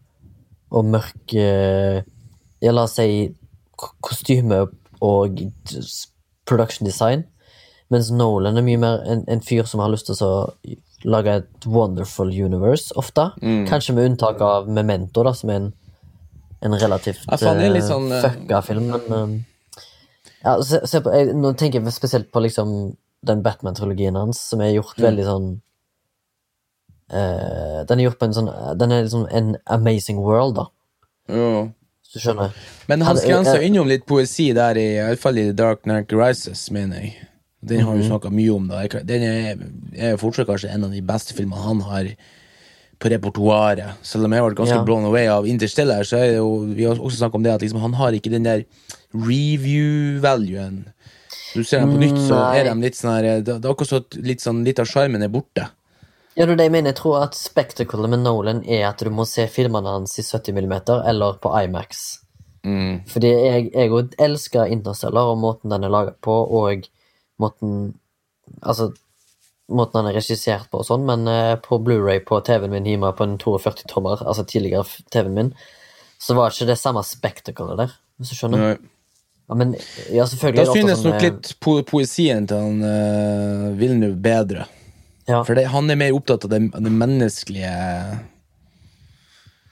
S1: og mørke Ja, la oss si kostyme og production design. Mens Nolan er mye mer en, en fyr som har lyst til å lage et wonderful universe, ofte. Kanskje med unntak av Memento, da, som er en, en relativt
S2: Ja, litt
S1: eh,
S2: sånn, eh,
S1: fucka film, men uh, ja, se, se på, jeg, Nå tenker jeg spesielt på liksom den Batman-trilogien hans, som er gjort veldig sånn uh, Den er gjort på en sånn Den er liksom en amazing world, da,
S2: ja.
S1: hvis du skjønner.
S2: Men han skrenser innom litt poesi der, i, i hvert fall i The Dark Knight Rises, mener jeg. Den har vi
S1: Mhm.
S2: snakka mye om. da Den er, er fortsatt kanskje en av de beste filmene han har på repertoaret. Selv om jeg ble ganske
S1: Ja.
S2: blown away av Interstellar, så er det jo Vi har også snakket om det at liksom, han har ikke den der review-valuen. Du ser dem på nytt, så er de litt sånn her Det det er akkurat at litt, sånn, litt av sjarmen er borte.
S1: Ja, det er det jeg mener. Jeg tror at spectaclet med Nolan er at du må se filmene hans i 70 mm eller på IMAX.
S2: Mm.
S1: Fordi jeg, òg elsker Interstellar og måten den er laget på, og måten Altså måten han er regissert på og sånn, men uh, på Blu-ray på TV-en min hjemme på en 42-tommer, altså tidligere TV-en min, så var ikke det samme spectaclet der, hvis du skjønner.
S2: Nei.
S1: Ja, men ja, selvfølgelig
S2: Da synes
S1: sånn,
S2: nok litt po poesien til han uh, Villeneuve bedre.
S1: ja.
S2: For det, han er mer opptatt av det, det menneskelige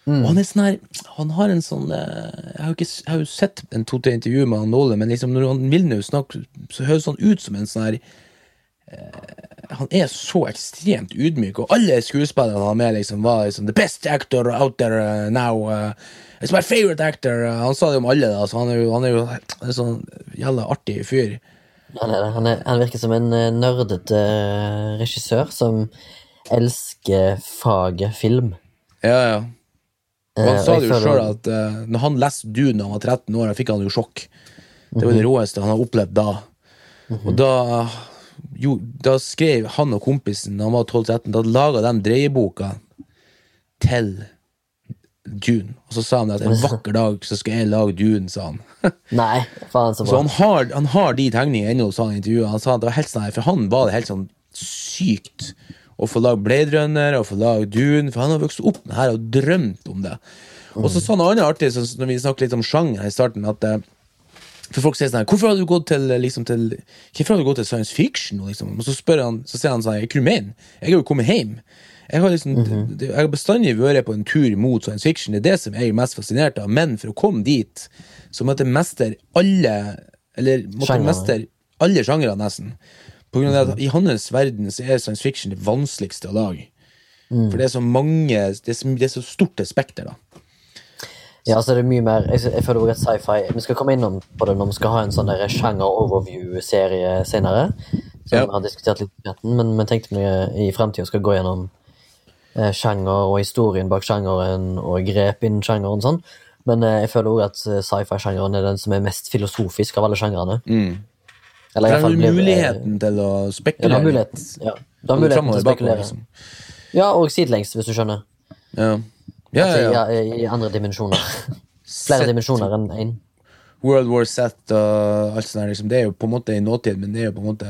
S1: Mm.
S2: Og han er sånn her Han har en sånn eh, Jeg har ikke, jeg har jo sett en to-tre intervju med han Nåle, men liksom når han vil snakke så høres han ut som en sånn her eh, Han er så ekstremt ydmyk, og alle skuespillerne han har med, liksom var liksom The best actor out there uh, now. Uh, it's my favorite actor. Han sa det om alle, da, så han er jo, han er jo en sånn jævla artig fyr.
S1: Han, er, han, er, han virker som en eh, nerdete eh, regissør som elsker faget film.
S2: Ja, ja. Og han
S1: Eh,
S2: sa det jo sjøl at uh, når han leste Dune da han var 13 år, da fikk han jo sjokk. Det var det
S1: Mhm.
S2: råeste han har opplevd da. Og da jo, da skrev han og kompisen, da han var 12-13, da laga de dreieboka til Dune. Og så sa han at en <laughs> vakker dag så skal jeg lage Dune, sa han. <laughs>
S1: Nei, faen så
S2: Så han har, han har de tegningene ennå, sa han i intervjuet. Han sa at det var helt sånn For han var det helt sånn sykt å få lage Blade Runner og få lage Dune, for han har vokst opp med det her og drømt om det. Og så sa han noe annet artig, så når vi snakket litt om sjanger her i starten, at eh, for folk sier sånn her, Hvorfor har du gått til eh, liksom til Hvorfor har du gått til science fiction? Liksom? Og så spør han, så sier han sånn Jeg er mener? Jeg har jo kommet hjem. Jeg har liksom det- Jeg har bestandig vært på en tur mot science fiction. Det er det som jeg er mest fascinert av. Men for å komme dit, så måtte jeg mestre alle Eller måtte mestre alle sjangere, nesten. På grunn av at I hans verden så er science fiction det vanskeligste å lage. For det er så mange Det er så, det er så stort et spekter, da.
S1: Ja, så er det mye mer Jeg, jeg føler også at sci-fi Vi skal komme innom på det når vi skal ha en sånn sjanger-overview-serie senere. Som
S2: Ja.
S1: vi har diskutert litt men vi tenkte vi i fremtiden skal gå gjennom eh, sjanger og historien bak sjangeren og grep innen sjangeren og sånn. Men eh, jeg føler òg at eh, sci-fi-sjangeren er den som er mest filosofisk av alle sjangrene.
S2: Mm.
S1: Eller i hvert
S2: er
S1: fall blir-
S2: muligheten til å
S1: Ja, du
S2: spekulere.
S1: har muligheten. Ja, du har muligheten til å spekulere.
S2: liksom.
S1: Ja, og sidelengs, hvis du skjønner.
S2: Ja. Ja, ja, ja.
S1: i, I andre dimensjoner. Flere dimensjoner enn én.
S2: World War Z og alt sånt der, liksom. Det er jo på en måte i nåtid, men det er jo på en måte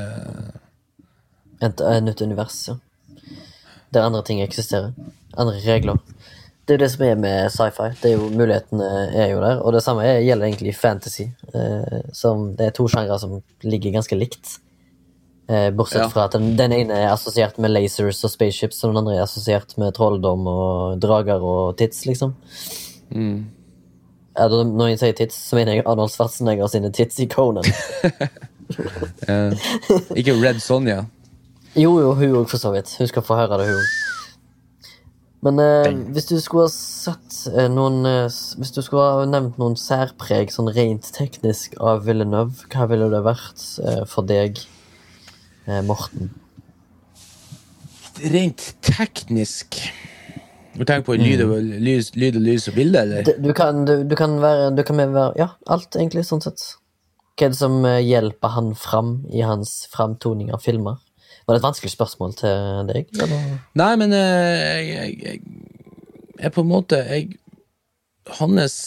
S1: Et, et nytt univers, ja. Der andre ting eksisterer. Andre regler. Det er jo det som er med sci-fi. Det er jo Mulighetene er jo der. Og det samme er, gjelder egentlig fantasy. Eh, som det er to sjangre som ligger ganske likt. Eh, bortsett
S2: Ja.
S1: fra at den, den ene er assosiert med lasers og spaceships, og den andre er assosiert med trolldom og drager og tits, liksom. Ja, da, når jeg sier tits, så mener jeg Arnold Schwarzenegger sine tits i Conan. <laughs>
S2: eh, Ikke Red Sonja.
S1: Jo, jo, hun òg, for så vidt. Hun skal få høre det, hun òg. Men eh, hvis du skulle ha sett eh, noen eh, Hvis du skulle ha nevnt noen særpreg sånn rent teknisk av Villeneuve, hva ville det vært eh, for deg, eh, Morten?
S2: Rent teknisk Du tenker på lyd og, lys, lyd og lys og bilde, eller?
S1: Du, du, kan, du, du kan være Du kan være Ja, alt, egentlig, sånn sett. Hva er det som eh, hjelper han fram i hans framtoning av filmer? Var det et vanskelig spørsmål til deg? Eller?
S2: Nei, men eh, jeg, jeg, jeg, jeg på en måte Hans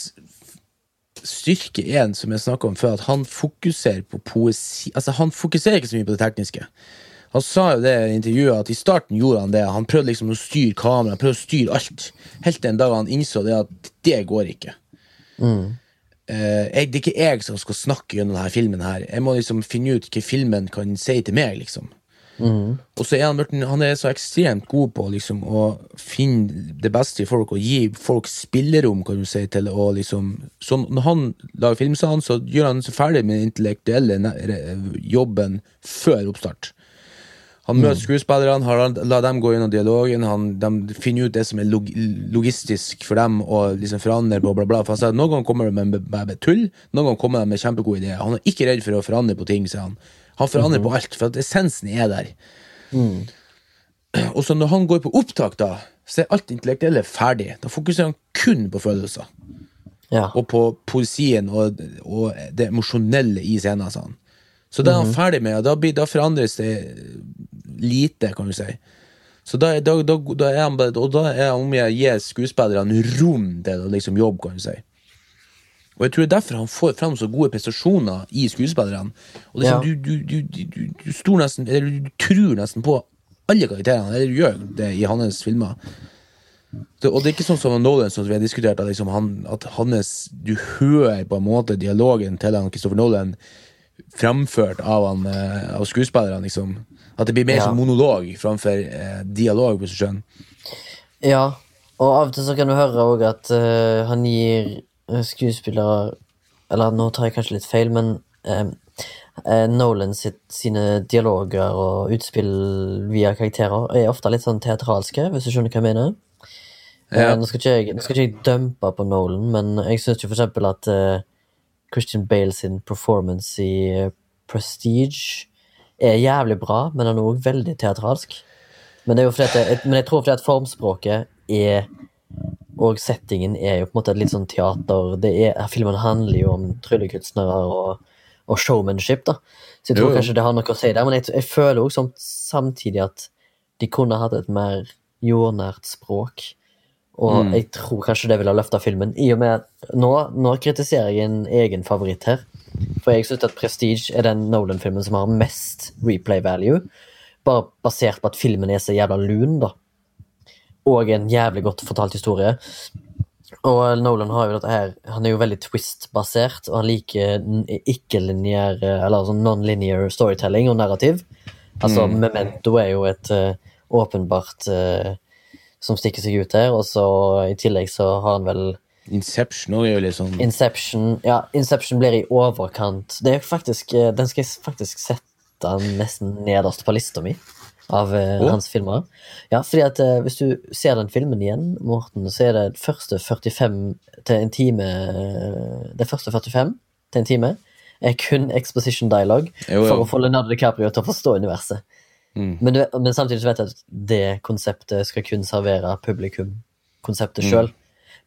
S2: styrke er en, som jeg snakka om før, at han fokuserer på poesi Altså, han fokuserer ikke så mye på det tekniske. Han sa jo det i intervjuet at i starten gjorde han det. Han prøvde liksom å styre kameraet, prøvde å styre alt. Helt til en dag han innså det at det går ikke. Eh, jeg, det er ikke jeg som skal snakke gjennom denne filmen. her Jeg må liksom finne ut hva filmen kan si til meg. liksom Og så er han, Morten, han er så ekstremt god på liksom, å finne det beste i folk og gi folk spillerom, kan du si, til å liksom Så når han lager film, sa han, så gjør han seg ferdig med den intellektuelle jobben før oppstart. Han møter skuespillerne, har- la dem gå gjennom dialogen, han, de finner ut det som er log logistisk for dem å liksom forandre på, bla, bla. For han sa at Noen ganger kommer de med, med, med tull, noen ganger kommer de med kjempegode ideer. Han er ikke redd for å forandre på ting, sier han. Han forandrer på alt, for at essensen er der. <clears throat> Og så når han går på opptak, da, så er alt det intellektuelle ferdig. Da fokuserer han kun på følelser.
S1: Ja.
S2: Og på poesien og, og det emosjonelle i scenen. han. Så da er han ferdig med, og da, blir, da forandres det lite, kan du si. Så da, da, da, da er han bare, og da er han om jeg gir skuespillerne rom til å liksom jobbe, kan du si. Og jeg tror det er derfor han får fram så gode prestasjoner i skuespillerne. Og liksom,
S1: Ja.
S2: du, du, du, du, du, du, nesten, eller du tror nesten på alle karakterene, eller du gjør det i hans filmer. Det, og det er ikke sånn som Nolan, som vi har diskutert, at, liksom han, at hans Du hører på en måte dialogen til han Christopher Nolan framført av, han, eh, av skuespillerne, liksom. At det blir mer
S1: Ja.
S2: som monolog framfor eh, dialog, hvis du skjønner.
S1: Ja, og av og til så kan du høre òg at uh, han gir eh, skuespillere Eller nå tar jeg kanskje litt feil, men eh, eh, Nolan sitt, sine dialoger og utspill via karakterer er ofte litt sånn teatralske, hvis du skjønner hva jeg mener.
S2: Ja.
S1: nå, skal jeg, nå skal ikke jeg dømpe på Nolan, men jeg syns jo for eksempel at eh, Christian Bale sin performance i Prestige er jævlig bra, men han er òg veldig teatralsk. Men, det er jo fordi at men jeg tror fordi at formspråket er og settingen er jo på en måte et litt sånn teater. Det er, filmen handler jo om tryllekunstnere og, og showmanship, da. Så jeg tror
S2: Jo,
S1: kanskje det har noe å si der. Men jeg, jeg føler også samtidig at de kunne hatt et mer jordnært språk. Og jeg tror kanskje det ville ha løfta filmen. I og med at nå, nå kritiserer jeg en egen favoritt her. For jeg syns at Prestige er den Nolan-filmen som har mest replay value. Bare basert på at filmen er så jævla lun, da. Og en jævlig godt fortalt historie. Og Nolan har jo dette her Han er jo veldig twist-basert, og han liker ikke-linjær Eller sånn non-linear storytelling og narrativ. Altså, Memento er jo et uh, åpenbart uh, som stikker seg ut her, og så i tillegg så har han vel
S2: Inception er jo litt sånn
S1: Inception Ja, Inception blir i overkant Det er faktisk eh, Den skal jeg faktisk sette nesten nederst på lista mi av
S2: Å?
S1: hans filmer. Ja, fordi at eh, hvis du ser den filmen igjen, Morten, så er det første 45 til en time eh, Det første 45 til en time er kun exposition dialogue
S2: Jo, jo.
S1: for å få Leonardo DiCaprio til å forstå universet.
S2: Mm.
S1: Men, du, men samtidig vet jeg at det konseptet skal kun servere publikum konseptet
S2: Mm.
S1: sjøl.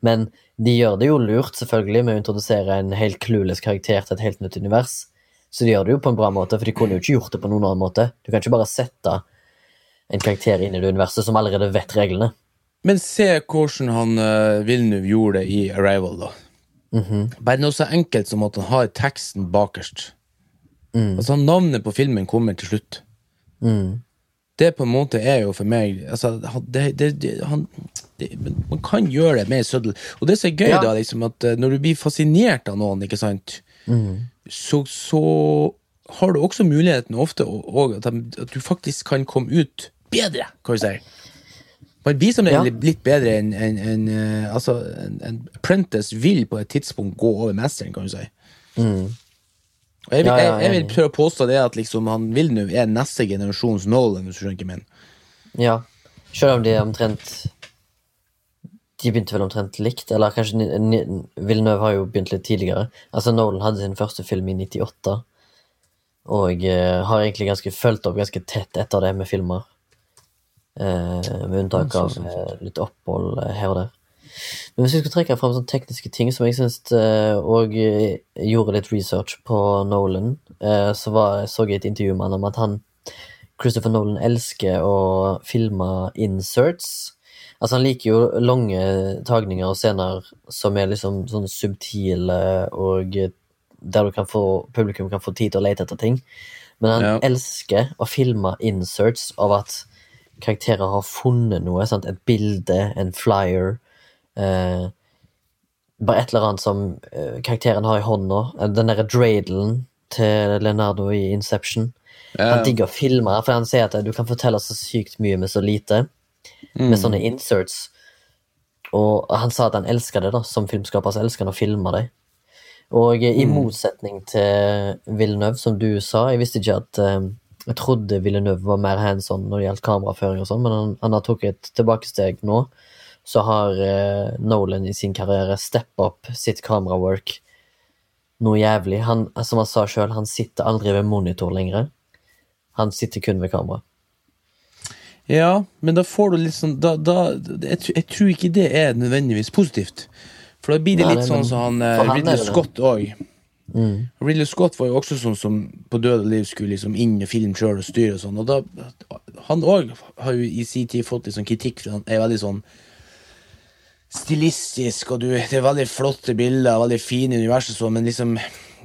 S1: Men de gjør det jo lurt, selvfølgelig, med å introdusere en helt clueless karakter til et helt nytt univers. Så de gjør det jo på en bra måte, for de kunne jo ikke gjort det på noen annen måte. Du kan ikke bare sette en karakter inn i det universet som allerede vet reglene.
S2: Men se hvordan han uh, Villeneuve gjorde det i Arrival, da.
S1: Mhm.
S2: Bare noe så enkelt som at han har teksten bakerst.
S1: Mm.
S2: Altså Navnet på filmen kommer til slutt.
S1: Mm.
S2: Det på en måte er jo for meg altså, det, det, det, han, Man kan gjøre det mer søddel. Og det som er gøy,
S1: Ja.
S2: da, liksom at eh, når du blir fascinert av noen, ikke sant,
S1: Mm.
S2: så, så har du også muligheten ofte og, og at, de, at du faktisk kan komme ut bedre, kan du si. Man blir som regel litt bedre enn en, en, eh, altså, en, en apprentice vil på et tidspunkt gå over mesteren, kan du si.
S1: Mm.
S2: Og jeg, vil, jeg, jeg vil prøve å påstå det at liksom, han Villeneuve er neste generasjons Nolan, hvis du skjønner hva jeg mener.
S1: Ja. Selv om de er omtrent De begynte vel omtrent likt, eller kanskje Villeneuve har jo begynt litt tidligere. Altså Nolan hadde sin første film i 98, og uh, har egentlig ganske fulgt opp ganske tett etter det med filmer. Eh, med unntak av eh, litt opphold eh, her og der. Men hvis vi skulle trekke fram sånne tekniske ting som jeg syns Og gjorde litt research på Nolan, eh, så var, så jeg et intervju med han om at han Christopher Nolan elsker å filme inserts. Altså Han liker jo lange tagninger og scener som er liksom sånn subtile, og der du kan få, publikum kan få tid til å lete etter ting. Men han
S2: Ja.
S1: elsker å filme inserts av at karakterer har funnet noe. Sant? Et bilde, en flyer. Eh, bare et eller annet som eh, karakteren har i hånda. Eh, Den derre dreidelen til Leonardo i Inception. Han digger å filme, for han sier at eh, du kan fortelle så sykt mye med så lite. Med sånne inserts. Og han sa at han elsker det, da. Som filmskaper så elsker han å filme det. Og eh, i motsetning til Villeneuve, som du sa, jeg visste ikke at eh, Jeg trodde Villeneuve var mer hands on når det gjaldt kameraføring og sånn, men han, han har tatt et tilbakesteg nå. Så har eh, Nolan i sin karriere steppa opp sitt kamerawork noe jævlig. Han, som han sa sjøl, han sitter aldri ved monitor lenger. Han sitter kun ved kamera.
S2: Ja, men da får du litt sånn da, da, jeg, jeg tror ikke det er nødvendigvis positivt. For da blir det litt
S1: nei,
S2: sånn
S1: som
S2: som han, eh,
S1: han
S2: Ridley. Scott òg.
S1: Mm.
S2: Ridley Scott var jo også sånn som på død og liv skulle liksom inn i film sjøl og styre og sånn. Og da, han òg har jo i sin tid fått litt sånn kritikk, for han er veldig sånn stilistisk, og du, det er veldig flotte bilder, veldig fine universer, sånn, men liksom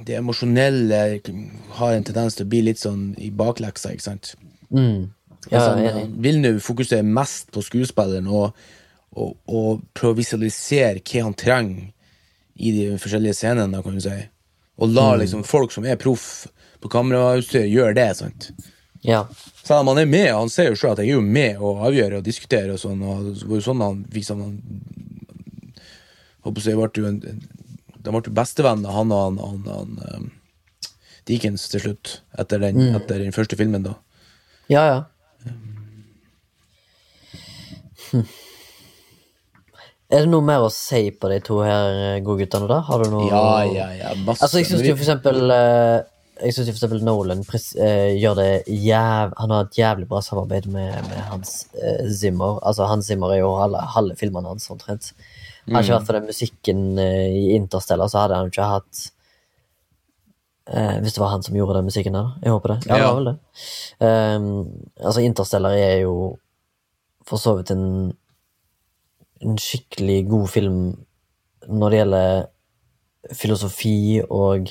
S2: det emosjonelle har en tendens til å bli litt sånn i bakleksa, ikke sant?
S1: Mm. Ja,
S2: altså,
S1: han,
S2: han nå fokusere mest på skuespilleren og, og, og prøve å visualisere hva han trenger i de forskjellige scenene, kan du si. Og la
S1: Mm.
S2: liksom folk som er proff på kamerautstyr, gjøre det. sant?
S1: Ja.
S2: Om han er med, han ser jo selv at jeg er jo med og avgjør og diskuterer og sånn, og det var jo sånn han sånn han Håper jeg ble jo en De ble jo bestevenner, han og han, han, han um, Dickens til slutt, etter den,
S1: Mm.
S2: etter den første filmen, da.
S1: Ja, ja. Hm. Er det noe mer å si på de to her eh, gode guttene, da? Har du noe
S2: Ja, ja, ja, masse.
S1: Altså, jeg syns jo for eksempel eh, Jeg synes jo for eksempel Nolan pres, eh, gjør det jæv... Han har et jævlig bra samarbeid med, med Hans eh, Zimmer. Altså, Hans Zimmer er jo halve, halve filmene hans, omtrent. Hadde ikke vært for den musikken eh, i Interstellar, så hadde han jo ikke hatt eh, Hvis det var han som gjorde den musikken der, da. Jeg håper det. Ja, det var vel det. Um, altså, Interstellar er jo for så vidt en en skikkelig god film når det gjelder filosofi og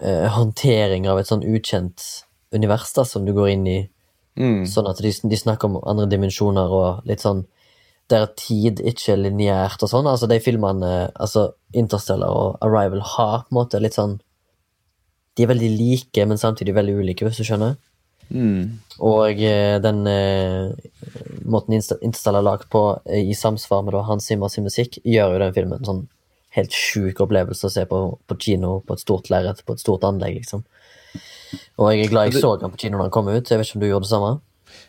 S1: eh, håndtering av et sånn ukjent univers da, som du går inn i,
S2: Mm.
S1: sånn at de, de snakker om andre dimensjoner og litt sånn der tid ikke er lineært og sånn. Altså, de filmene, altså Interstellar og Arrival har på en måte litt sånn De er veldig like, men samtidig veldig ulike, hvis du skjønner.
S2: Mm.
S1: Og eh, den eh, måten Interstellar er lagd på, eh, i samsvar med da Hans Zimmer sin musikk, gjør jo den filmen sånn helt sjuk opplevelse å se på på kino, på et stort lerret, på et stort anlegg, liksom. Og jeg er glad jeg så den på kino da den kom ut. Jeg vet ikke om du gjorde det samme?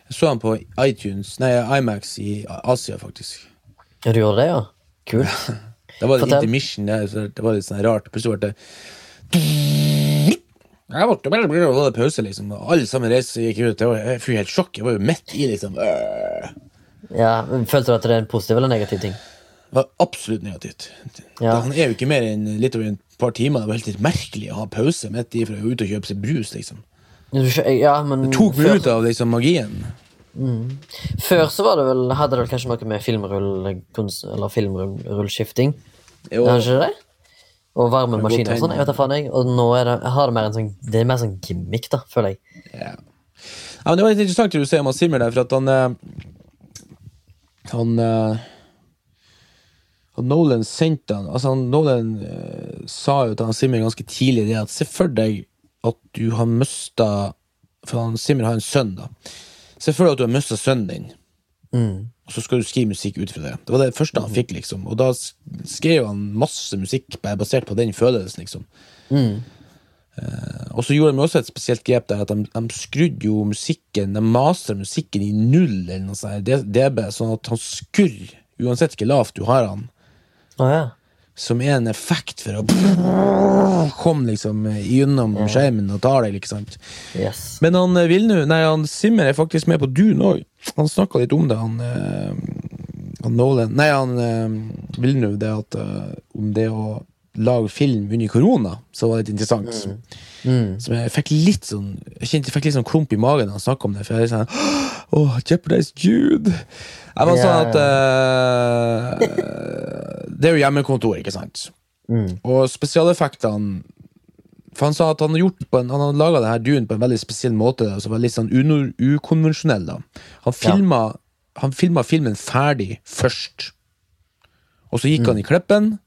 S2: Jeg så han på iTunes, nei, Imax i Asia, faktisk.
S1: Ja, du gjorde det, ja? Kult. <laughs>
S2: Det var
S1: litt
S2: intermission det, det var litt sånn rart. Plutselig ble det jeg ble, ble, ble, var pause, liksom. Alle sammen reiste gikk ut. Jeg, fikk helt sjokk. Jeg var jo midt i, liksom. Øh.
S1: Ja, men Følte du at det er en positiv eller negativ ting?
S2: Det var absolutt negativt.
S1: Ja.
S2: Han er jo ikke mer enn litt over et par timer. Det var helt merkelig å ha pause midt i for å gå ut og kjøpe seg brus, liksom.
S1: Ja, men
S2: Tok meg ut av liksom magien.
S1: før så var det vel Hadde det kanskje noe med filmrull Eller filmrullskifting?
S2: Jo,
S1: Det ikke det? Og varme maskiner og sånn. Jeg vet da faen, jeg. Og nå er det, jeg har det mer en sånn Det er mer sånn gimmick, da, føler jeg.
S2: Ja. ja, men Det var litt interessant det du sier om Simmer der, for at han eh, Han eh, han Nolan sendte han Altså han Nolan uh, sa jo til han Simmer ganske tidlig det at se for deg at du har mista For han Simmer har en sønn, da. Se for deg at du har mista sønnen din,
S1: Mm.
S2: og så skal du skrive musikk ut fra det. Det var det første han fikk, liksom. Og da skrev han masse musikk basert på den følelsen, liksom.
S1: Mm.
S2: Og så gjorde de også et spesielt grep der at de, de skrudde jo musikken De master musikken i null eller noe sånt, dB, sånn at han skurrer uansett hvor lavt du har han.
S1: Å ja.
S2: Som er en effekt for å komme liksom gjennom skjermen og ta deg, sant.
S1: Yes.
S2: Men han vil Vilnu, nei, han Simmer er faktisk med på Dune òg. Han snakka litt om det, han, eh, han Nolan Nei, han eh, Vilnu, det at eh, om det å lage film under korona, så var det litt interessant.
S1: Mm.
S2: Som jeg fikk litt sånn Jeg kjente jeg fikk litt sånn klump i magen da han snakka om det. For jeg er sånn <gasps> Åh, Jeopardize Jude! Jeg var sånn at uh, <laughs> Det er jo hjemmekontor, ikke sant?
S1: Mm.
S2: Og spesialeffektene For han sa at han hadde en, Han har laga denne duen på en veldig spesiell måte, Altså var litt sånn ukonvensjonell. da Han filma Han filma filmen ferdig først. Og så gikk han i klippen,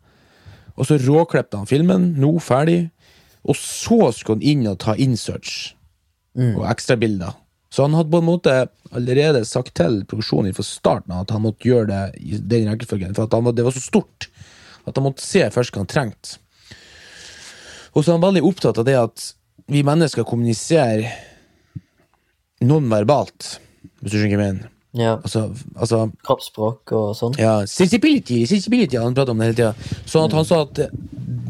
S2: og så råklippte han filmen, nå ferdig. Og så skulle han inn og ta inserts og ekstrabilder. Så han hadde på en måte allerede sagt til produksjonen fra starten at han måtte gjøre det i den rekkefølgen, for at han, var- det var så stort at han måtte se først hva han trengte. Og så er han veldig opptatt av det at vi mennesker kommuniserer nonverbalt, hvis du skjønner hva jeg mener.
S1: Ja.
S2: Altså, altså
S1: Kroppsspråk og sånn.
S2: ja, sensibility, sensibility, han prater om det hele tida. Sånn at han sa at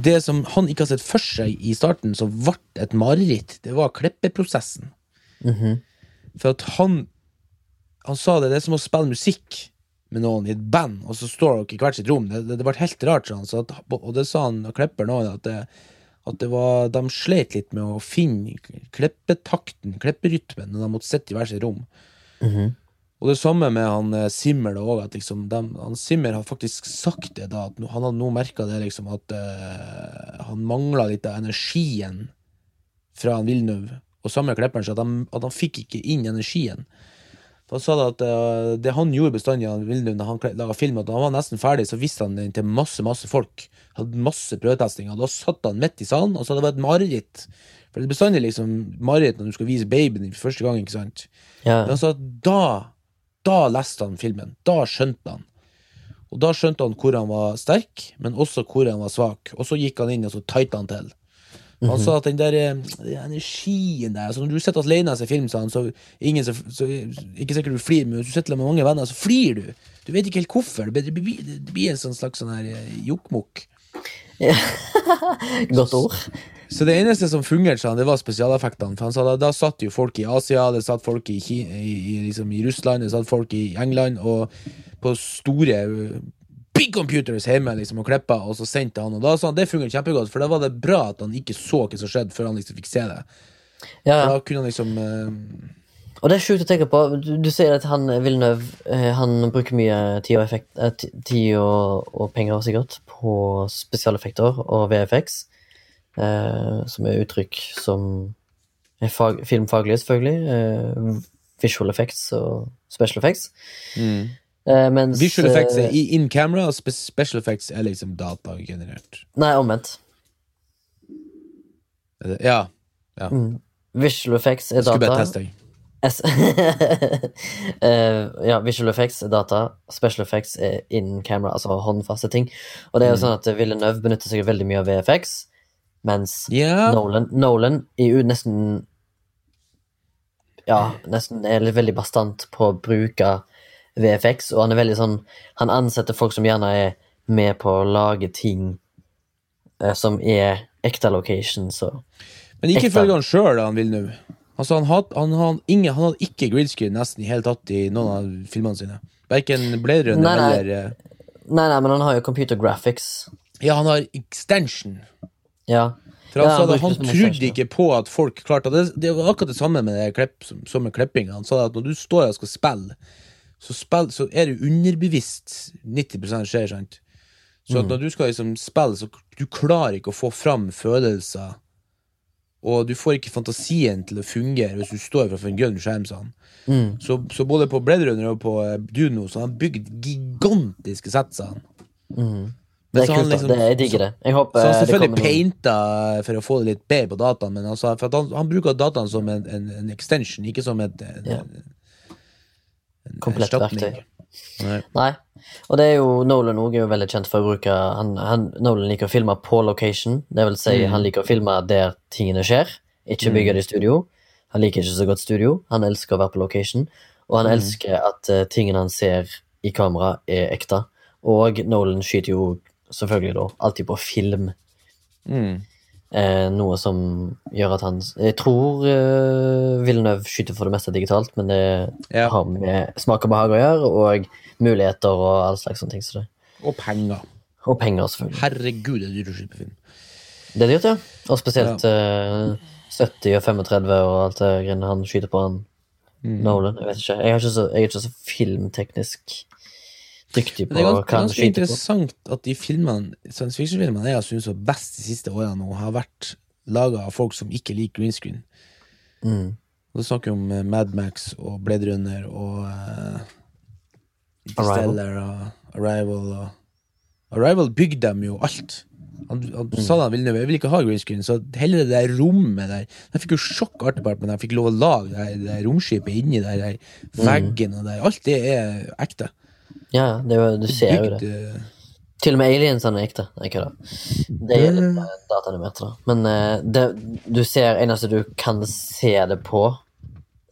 S2: det, som han ikke har sett for seg i starten, som ble et mareritt, det var klippeprosessen.
S1: Mhm.
S2: For at han Han sa det, det er som å spille musikk med noen i et band, og så står dere i hvert sitt rom. Det, det, det ble helt rart, sånn. Så at, og det sa han og klipperen òg, at, det, at det var, de slet litt med å finne klippetakten, klipperytmen, når de måtte sitte i hver sitt rom.
S1: Mhm.
S2: Og det samme med han eh, Simmer da også, at liksom de, han Simmer har faktisk sagt det da, at han hadde nå merka det liksom at uh, han mangla litt av energien fra han Villeneuve, og samme klipperen, så at at han fikk ikke inn energien. Han sa det at uh, det han gjorde bestandig han Villeneuve når han laga film, at han var nesten ferdig, så viste han den til masse, masse folk. Hadde masse prøvetestinger. Da satt han midt i salen, og så hadde det vært et mareritt. For det er bestandig liksom mareritt når du skal vise babyen din for første gang, ikke sant.
S1: Ja.
S2: Men at da, da leste han filmen. Da skjønte han. Og da skjønte han hvor han var sterk, men også hvor han var svak. Og så gikk han inn og så tighta han til. Han sa at den der eh, den energien der altså Når du sitter alene og ser film, sa han, så, ingen så, så Ikke sikkert du flirer, men hvis du sitter med mange venner, så flirer du. Du vet ikke helt hvorfor. Det blir, det blir, en sånn slags sånn her eh, <laughs>
S1: Godt ord.
S2: Så det eneste som fungerte, sånn, det var spesialeffektene. For han sa da, da satt jo folk i Asia, det satt folk i, Ki i, i, liksom, i Russland, det satt folk i England, og på store uh, big computers hjemme liksom, og klippa, og så sendte han. Og da sa han det fungerte kjempegodt, for da var det bra at han ikke så hva som skjedde, før han liksom fikk se det.
S1: Ja,
S2: For da kunne han liksom uh,
S1: Og det er sjukt å tenke på. Du, du sier at han Villeneuve eh, Han bruker mye tid og, effekt, eh, ti- tid og, og penger sikkert på spesialeffekter og VFX, eh, som er uttrykk som er fag, filmfaglige, selvfølgelig. Eh, visual effects og special effects. Eh, mens
S2: Visual effects er
S1: eh,
S2: in camera, og special effects er liksom datagenerert.
S1: Nei, omvendt.
S2: Ja. ja. Ja.
S1: Visual effects er
S2: Jeg skulle bare
S1: data.
S2: teste deg. <laughs>
S1: Eh, ja, visual effects er data, special effects er in camera, altså håndfaste ting. Og det er jo sånn at Villeneuve benytter seg veldig mye av VFX, mens
S2: yeah.
S1: Nolan, Nolan i jo nesten Ja, nesten er veldig bastant på å bruke VFX, og han er veldig sånn Han ansetter folk som gjerne er med på å lage ting uh, som er ekte locations og
S2: Men ikke ifølge han sjøl, han vil nå. Altså, han, had, han, han, ingen, han hadde ikke greenscreen nesten i hele tatt i noen av filmene sine. Verken Blade
S1: Nei,
S2: eller eh,
S1: Nei, nei, men han har jo computer graphics.
S2: Ja, han har extension.
S1: Ja.
S2: For han
S1: Ja, han
S2: han trodde ikke på at folk klarte det. Det var akkurat det samme med det klepp, som, som med klippinga. Han sa at når du står og skal spille, så, spill, så er du underbevisst 90% skjer, sant? Så
S1: Mm.
S2: når du skal liksom spille, så du klarer ikke å få fram følelser. Og du får ikke fantasien til å fungere hvis du står framfor en grønn skjerm. Sånn.
S1: Mm.
S2: Så, så både på Blade Runner og på eh, Duno så har han bygd gigantiske sett, Sånn. Mm.
S1: Det er kult,
S2: liksom-
S1: Det, jeg digger det. Jeg håper
S2: Så han selvfølgelig painta for å få det litt bedre på dataen, men at han, han bruker dataen som en, en, en extension, ikke som et en,
S1: Ja.
S2: en, en
S1: komplett verktøy.
S2: Nei.
S1: Nei. Og det er jo Nolan også er jo veldig kjent for å bruke han, han, Nolan liker å filme på location. Det vil si,
S2: Mm.
S1: han liker å filme der tingene skjer, ikke bygge det i studio. Han liker ikke så godt studio. Han elsker å være på location. Og
S2: Mm.
S1: han elsker at uh, tingene han ser i kamera, er ekte. Og Nolan skyter jo selvfølgelig da alltid på film.
S2: Mm.
S1: Eh, noe som gjør at han Jeg tror eh, Villeneuve skyter for det meste digitalt, men det
S2: Ja.
S1: har med smak og behag å gjøre, og muligheter og all slags sånne ting. Så det.
S2: Og penger.
S1: Og penger, selvfølgelig.
S2: Herregud, det er dyrt å skyte på film.
S1: Det er dyrt, ja. Og spesielt eh, 70 og 35 og alt det greiene han skyter på han
S2: Mm.
S1: Nolan. Jeg vet ikke. Jeg er ikke så, jeg er ikke så filmteknisk dyktig på
S2: hva det er
S1: på.
S2: ganske,
S1: er
S2: ganske
S1: skyter på.
S2: interessant at de filmene, science fiction-filmene jeg syns var best de siste årene nå, har vært laga av folk som ikke liker green screen.
S1: Mm.
S2: Og Da snakker vi om eh, Mad Max og Blade Runner og uh. Interstellar og Arrival og Arrival bygde dem jo alt. Han, han
S1: Mm.
S2: sa han ville, jeg vil ikke ha green screen, så hele det der rommet der Jeg fikk jo sjokk artebart, men jeg fikk lov å lage det, det romskipet inni der, der
S1: Mm.
S2: veggen og der. Alt det er ekte.
S1: Ja, det du ser jo det. Til og med aliensene er ekte. Nei, kødda. Det er litt mer dataanimert, da. Men eh, det, du ser eneste du kan se det på,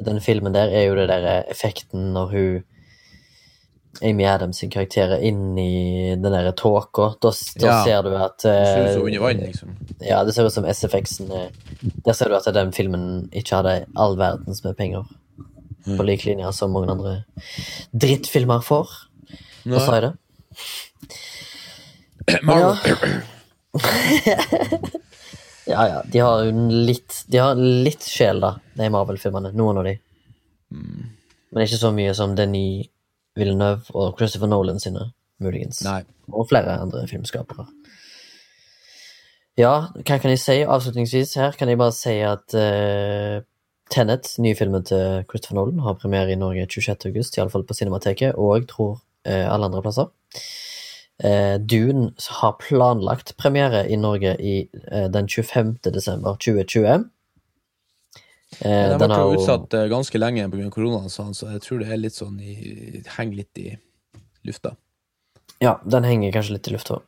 S1: den filmen der, er jo det der eh, effekten når hun Amy Adams sin karakter er inn i den der tåka. Da, da
S2: Ja.
S1: ser du at
S2: det ser ut
S1: eh,
S2: som under vann, liksom.
S1: Ja, det ser ut som SFX-en er Der ser du at den filmen ikke hadde all verdens med penger.
S2: Mm.
S1: På lik linje som mange andre drittfilmer får. Hva sa jeg det. <clears throat> Marvel. ja. <clears throat> ja, ja. De har jo litt De har litt sjel, da, de Marvel-filmene. Noen av de. Men ikke så mye som Denis Villeneuve og Christopher Nolan sine, muligens.
S2: Nei.
S1: Og flere andre filmskapere. Ja, hva kan jeg si avslutningsvis her? Kan jeg bare si at uh, Tenet, nye filmen til Christopher Nolan, har premiere i Norge 26. august, iallfall på Cinemateket, og jeg tror uh, alle andre plasser. Uh, Dune har planlagt premiere i Norge i, uh, den 25. desember 2020. Eh,
S2: Den ble
S1: har
S2: jo utsatt eh, ganske lenge pga. koronaen, så jeg tror det litt sånn i, henger litt i lufta.
S1: Ja, den henger kanskje litt i lufta.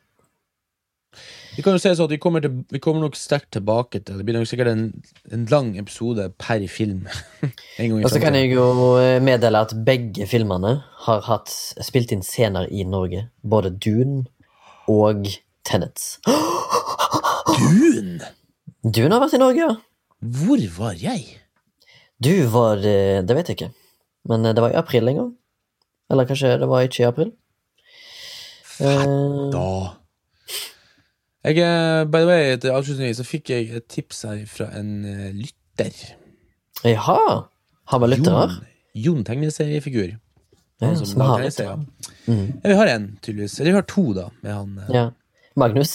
S2: Vi kan jo si sånn at vi kommer, til, vi kommer nok sterkt tilbake til Det blir nok sikkert en, en lang episode per film. <laughs> en gang i
S1: Og så kan jeg jo eh, meddele at begge filmene har hatt spilt inn scener i Norge. Både Dune og Tenets. <gasps>
S2: Dune!
S1: Dune har vært i Norge, ja.
S2: Hvor var jeg?
S1: Du var eh, Det vet jeg ikke. Men eh, det var i april en gang. Eller kanskje det var ikke i april. Fett
S2: Da jeg, eh, By the way, til avslutning så fikk jeg et tips her fra en eh, lytter.
S1: jaha! Har vi lyttere?
S2: Jon, Jon tegneseriefigur.
S1: Ja,
S2: som
S1: har
S2: tegneserier.
S1: Mm.
S2: Ja, vi har en, tydeligvis. Eller vi har to, da, med han eh,
S1: Ja. Magnus.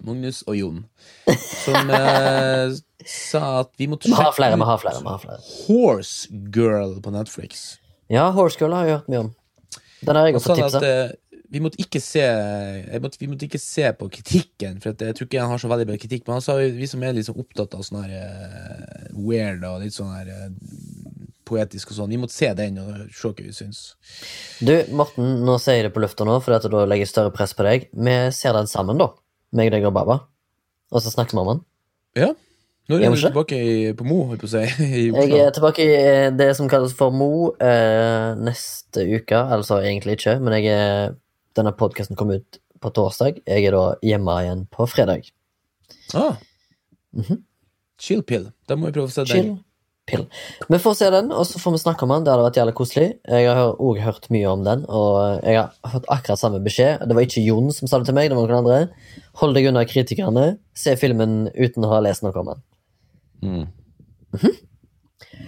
S2: Magnus og Jon. Som eh, <laughs> sa at vi måtte
S1: Vi har flere, vi har flere. vi har flere
S2: Horse Girl på Netflix.
S1: Ja, Horse Girl har jeg hørt mye om. Den har jeg også
S2: sa
S1: tipsa.
S2: eh, vi måtte ikke se måtte, Vi måtte ikke se på kritikken, for at jeg tror ikke han har så veldig bra kritikk. Men han sa vi som er sånn opptatt av sånn her uh, weird og litt sånn her uh, poetisk og sånn. Vi måtte se den og se hva vi syns.
S1: Du, Morten, nå sier jeg det på lufta nå, for da legger jeg større press på deg. Vi ser den sammen, da. Meg, deg og Baba. Og så snakker vi om den.
S2: Ja.
S1: Nå
S2: er du tilbake i, på Mo, holdt på å si. <laughs>
S1: Jeg er tilbake i eh, det som kalles for Mo eh, neste uke. Altså egentlig ikke, men jeg er, denne podkasten kom ut på torsdag. Jeg er da hjemme igjen på fredag.
S2: Ah. Chill pill. Da må vi prøve å se
S1: Mhm. Pill. Vi får se den, og så får vi snakke om den. Det hadde vært jævlig koselig. Jeg har òg hørt mye om den, og jeg har fått akkurat samme beskjed. Det var ikke Jon som sa det til meg, det var noen andre. Hold deg unna kritikerne. Se filmen uten å ha lest noe om den.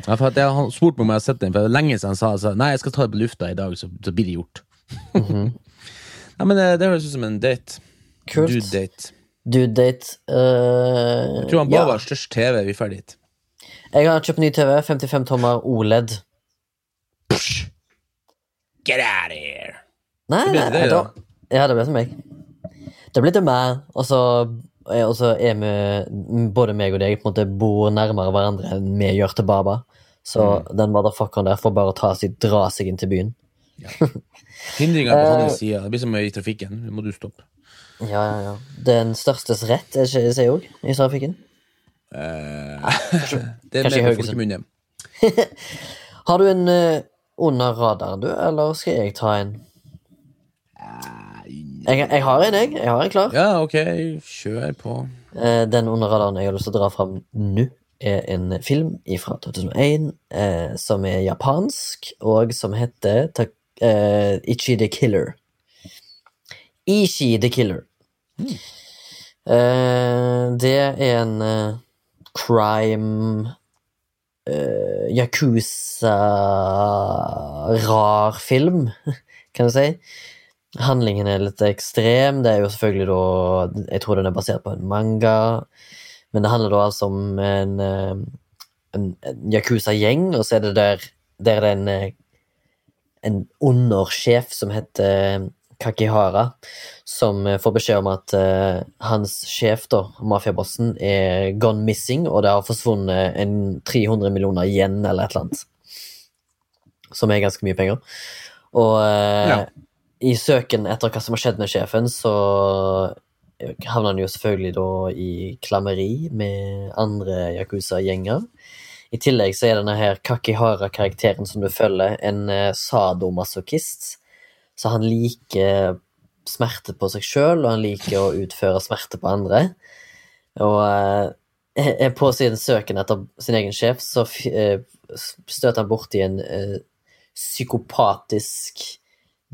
S2: Ja, for jeg har spurt meg om jeg har sett den, for det er lenge siden han sa altså, Nei, jeg skal ta det på lufta i dag, så, så blir det gjort.
S1: Mhm. <laughs>
S2: Nei, men det, det høres ut som en date.
S1: Kult.
S2: Dude-date.
S1: Dude date. Uh,
S2: Jeg tror han bare var størst TV. Vi ferdig hit.
S1: Jeg har kjøpt ny TV. 55 tommer OLED.
S2: Get out of here!
S1: Nei,
S2: Det ble
S1: nei,
S2: det,
S1: da. Ja, det ble til meg. Det ble til meg, og så og så er vi Både meg og deg på en måte bor nærmere hverandre enn vi gjør til Baba. Så
S2: Mm.
S1: den motherfuckeren der får bare ta seg, dra seg inn til byen.
S2: Hindringer på <laughs>
S1: Eh,
S2: hans side. Det blir som i trafikken. Nå må du stoppe.
S1: Ja, ja, ja. Den størstes rett, sier jeg òg, i trafikken?
S2: Eh, <laughs> det er
S1: kanskje i Haugesund. <laughs> Har du en eh, under radaren, du, eller skal jeg ta en? Jeg, jeg har en, jeg. Jeg har en klar.
S2: Ja, ok, kjør på.
S1: Eh, Den under radaren jeg har lyst til å dra fram nå, er en film fra 2001 eh, som er japansk, og som heter ta, eh, Ichi the Killer. Ichi the Killer. Eh, det er en eh, crime uh, Yakuza-rar film, <laughs> kan du si. Handlingen er litt ekstrem. Det er jo selvfølgelig da Jeg tror den er basert på en manga. Men det handler da altså om en, eh, en, en Yakuza-gjeng, og så er det der, der det er en, eh, en undersjef som heter Kakihara, som eh, får beskjed om at uh, hans sjef, da, mafiabossen, er gone missing, og det har forsvunnet en 300 millioner yen eller et eller annet. Som er ganske mye penger. Og uh,
S2: Ja.
S1: i søken etter hva som har skjedd med sjefen, så havner han jo selvfølgelig da i klammeri med andre Yakuza-gjenger. I tillegg så er denne her Kakihara-karakteren som du følger, en uh, sadomasochist. Så han liker smerte på seg sjøl, og han liker å utføre smerte på andre. Og eh, på sin søken etter sin egen sjef, så eh, støter han borti en eh, psykopatisk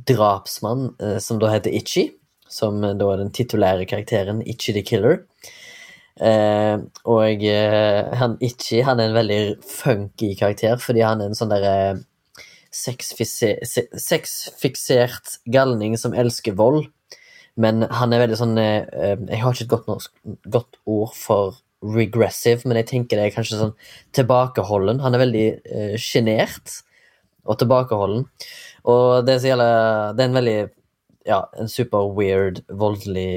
S1: drapsmann eh, som da heter Itchy. Som eh, da er den titulære karakteren, Itchy the Killer. Eh, og han Itchy han er en veldig funky karakter, fordi han er en sånn derre sexfiksert galning som elsker vold. Men han er veldig sånn eh, eh, Jeg har ikke et godt, norsk, godt ord for regressive, men jeg tenker det er kanskje sånn tilbakeholden. Han er veldig eh, sjenert og tilbakeholden. Og det gjelder Det er en veldig Ja, en super weird, voldelig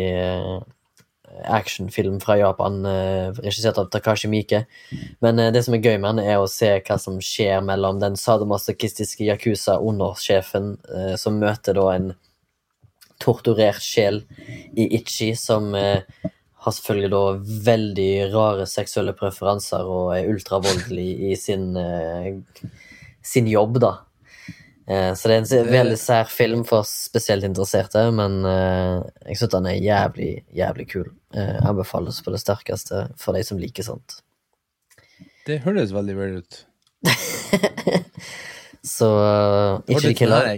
S1: actionfilm fra Japan, eh, regissert av Takashi Miike. Men eh, det som er gøy med han, er å se hva som skjer mellom den sadomasochistiske Yakuza-undersjefen eh, som møter da en torturert sjel i Ichi, som har selvfølgelig da veldig rare seksuelle preferanser og er ultravoldelig i sin, sin jobb, da. Eh, så det er en veldig sær film for spesielt interesserte, men eh, jeg syns den er jævlig, jævlig kul. Eh, anbefales på det sterkeste for de som liker sånt.
S2: Det høres veldig weird ut. <laughs>
S1: Så ikke The Killer.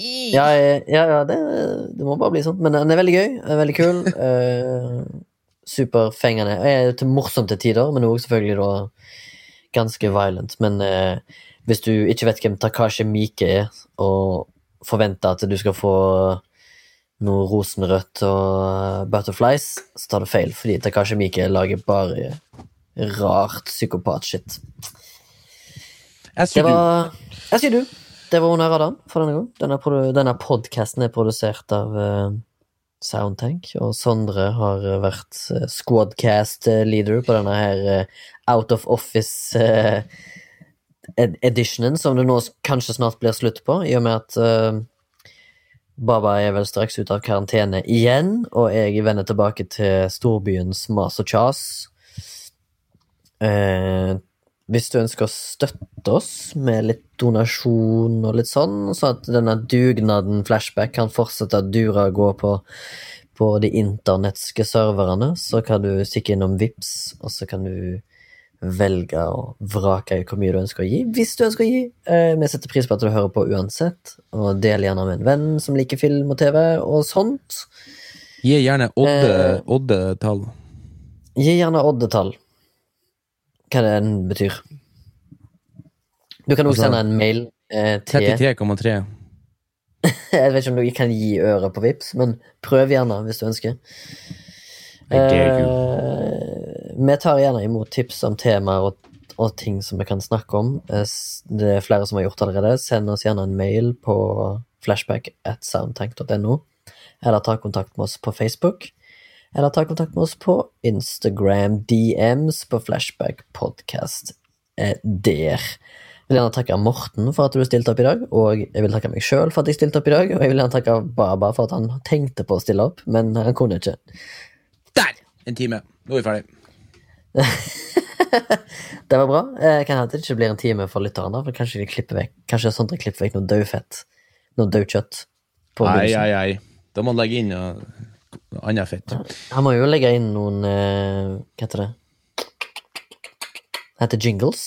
S1: Ja, ja, ja det, det må bare bli sånn. Men den er veldig gøy. Er veldig kul. <laughs> Superfengende. Er til morsomt til tider, men òg selvfølgelig da ganske violent. Men eh, hvis du ikke vet hvem Takashi Mike er, og forventer at du skal få noe rosenrødt og butterflies, så tar du feil, fordi Takashi Mike lager bare rart psykopat-shit. Det var Jeg sier du. Det var under radaren for denne gang. Denne, denne podkasten er produsert av uh, Soundtank, og Sondre har eh, vært eh, squadcast eh, leader på denne her uh, out of office eh, ed editionen, som det nå kanskje snart blir slutt på, i og med at uh, Baba er vel straks ute av karantene igjen, og jeg vender tilbake til storbyens mas og kjas. Eh, hvis du ønsker å støtte oss med litt donasjon og litt sånn, så at denne dugnaden Flashback kan fortsette å dure og gå på, på de internetske serverne, så kan du stikke innom Vips, og så kan du velge og vrake i hvor mye du ønsker å gi, hvis du ønsker å gi. Eh, vi setter pris på at du hører på uansett, og del gjerne med en venn som liker film og TV og sånt.
S2: Gi gjerne oddetall.
S1: Eh.
S2: Odde-tall.
S1: Gi gjerne oddetall. Hva det enn betyr. Du kan også
S2: Altså,
S1: sende en mail eh, til
S2: 33,3. <laughs>
S1: Jeg vet ikke om du kan gi øre på Vips, men prøv gjerne hvis du ønsker. Eh, vi tar gjerne imot tips om temaer og, og ting som vi kan snakke om. Eh, Det er flere som har gjort allerede. Send oss gjerne en mail på flashback at soundtank.no, eller ta kontakt med oss på Facebook. Eller ta kontakt med oss på Instagram DMs på Flashback Podcast eh, der. Jeg vil gjerne takke Morten for at du stilte opp i dag, og jeg vil takke meg sjøl for at jeg stilte opp i dag, og jeg vil gjerne takke Baba for at han tenkte på å stille opp, men han kunne ikke.
S2: En time. Nå er vi ferdig. <laughs>
S1: Det var bra. Eh, kan hende det ikke blir en time for lytterne, for kanskje vi klipper vekk Kanskje Sondre klipper vekk noe dødfett. Noe daukjøtt. nei.
S2: ai, ai. Da må han legge inn noe annet fett.
S1: Han må jo legge inn noen eh, Hva heter det? Det heter jingles.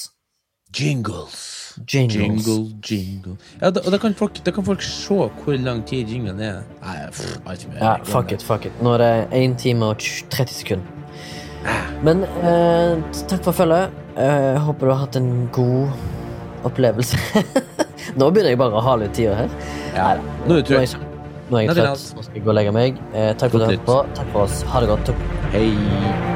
S2: Jingles.
S1: Jingles.
S2: Jingle, jingle. Ja, da, og da kan, folk, da kan folk se hvor lang tid jinglen er. Nei, pff,
S1: Ja, fuck it, fuck it. Nå er det 1 time og 30 sekunder. Men eh, takk for følget. Eh, håper du har hatt en god opplevelse. <laughs> Nå begynner jeg bare å hale ut tida her.
S2: Ja. Nå er du trøtt.
S1: nå er jeg trøtt. Nå skal jeg gå og legge meg. Eh, takk for at du hørte på. Takk for oss. Ha det godt.
S2: Hei.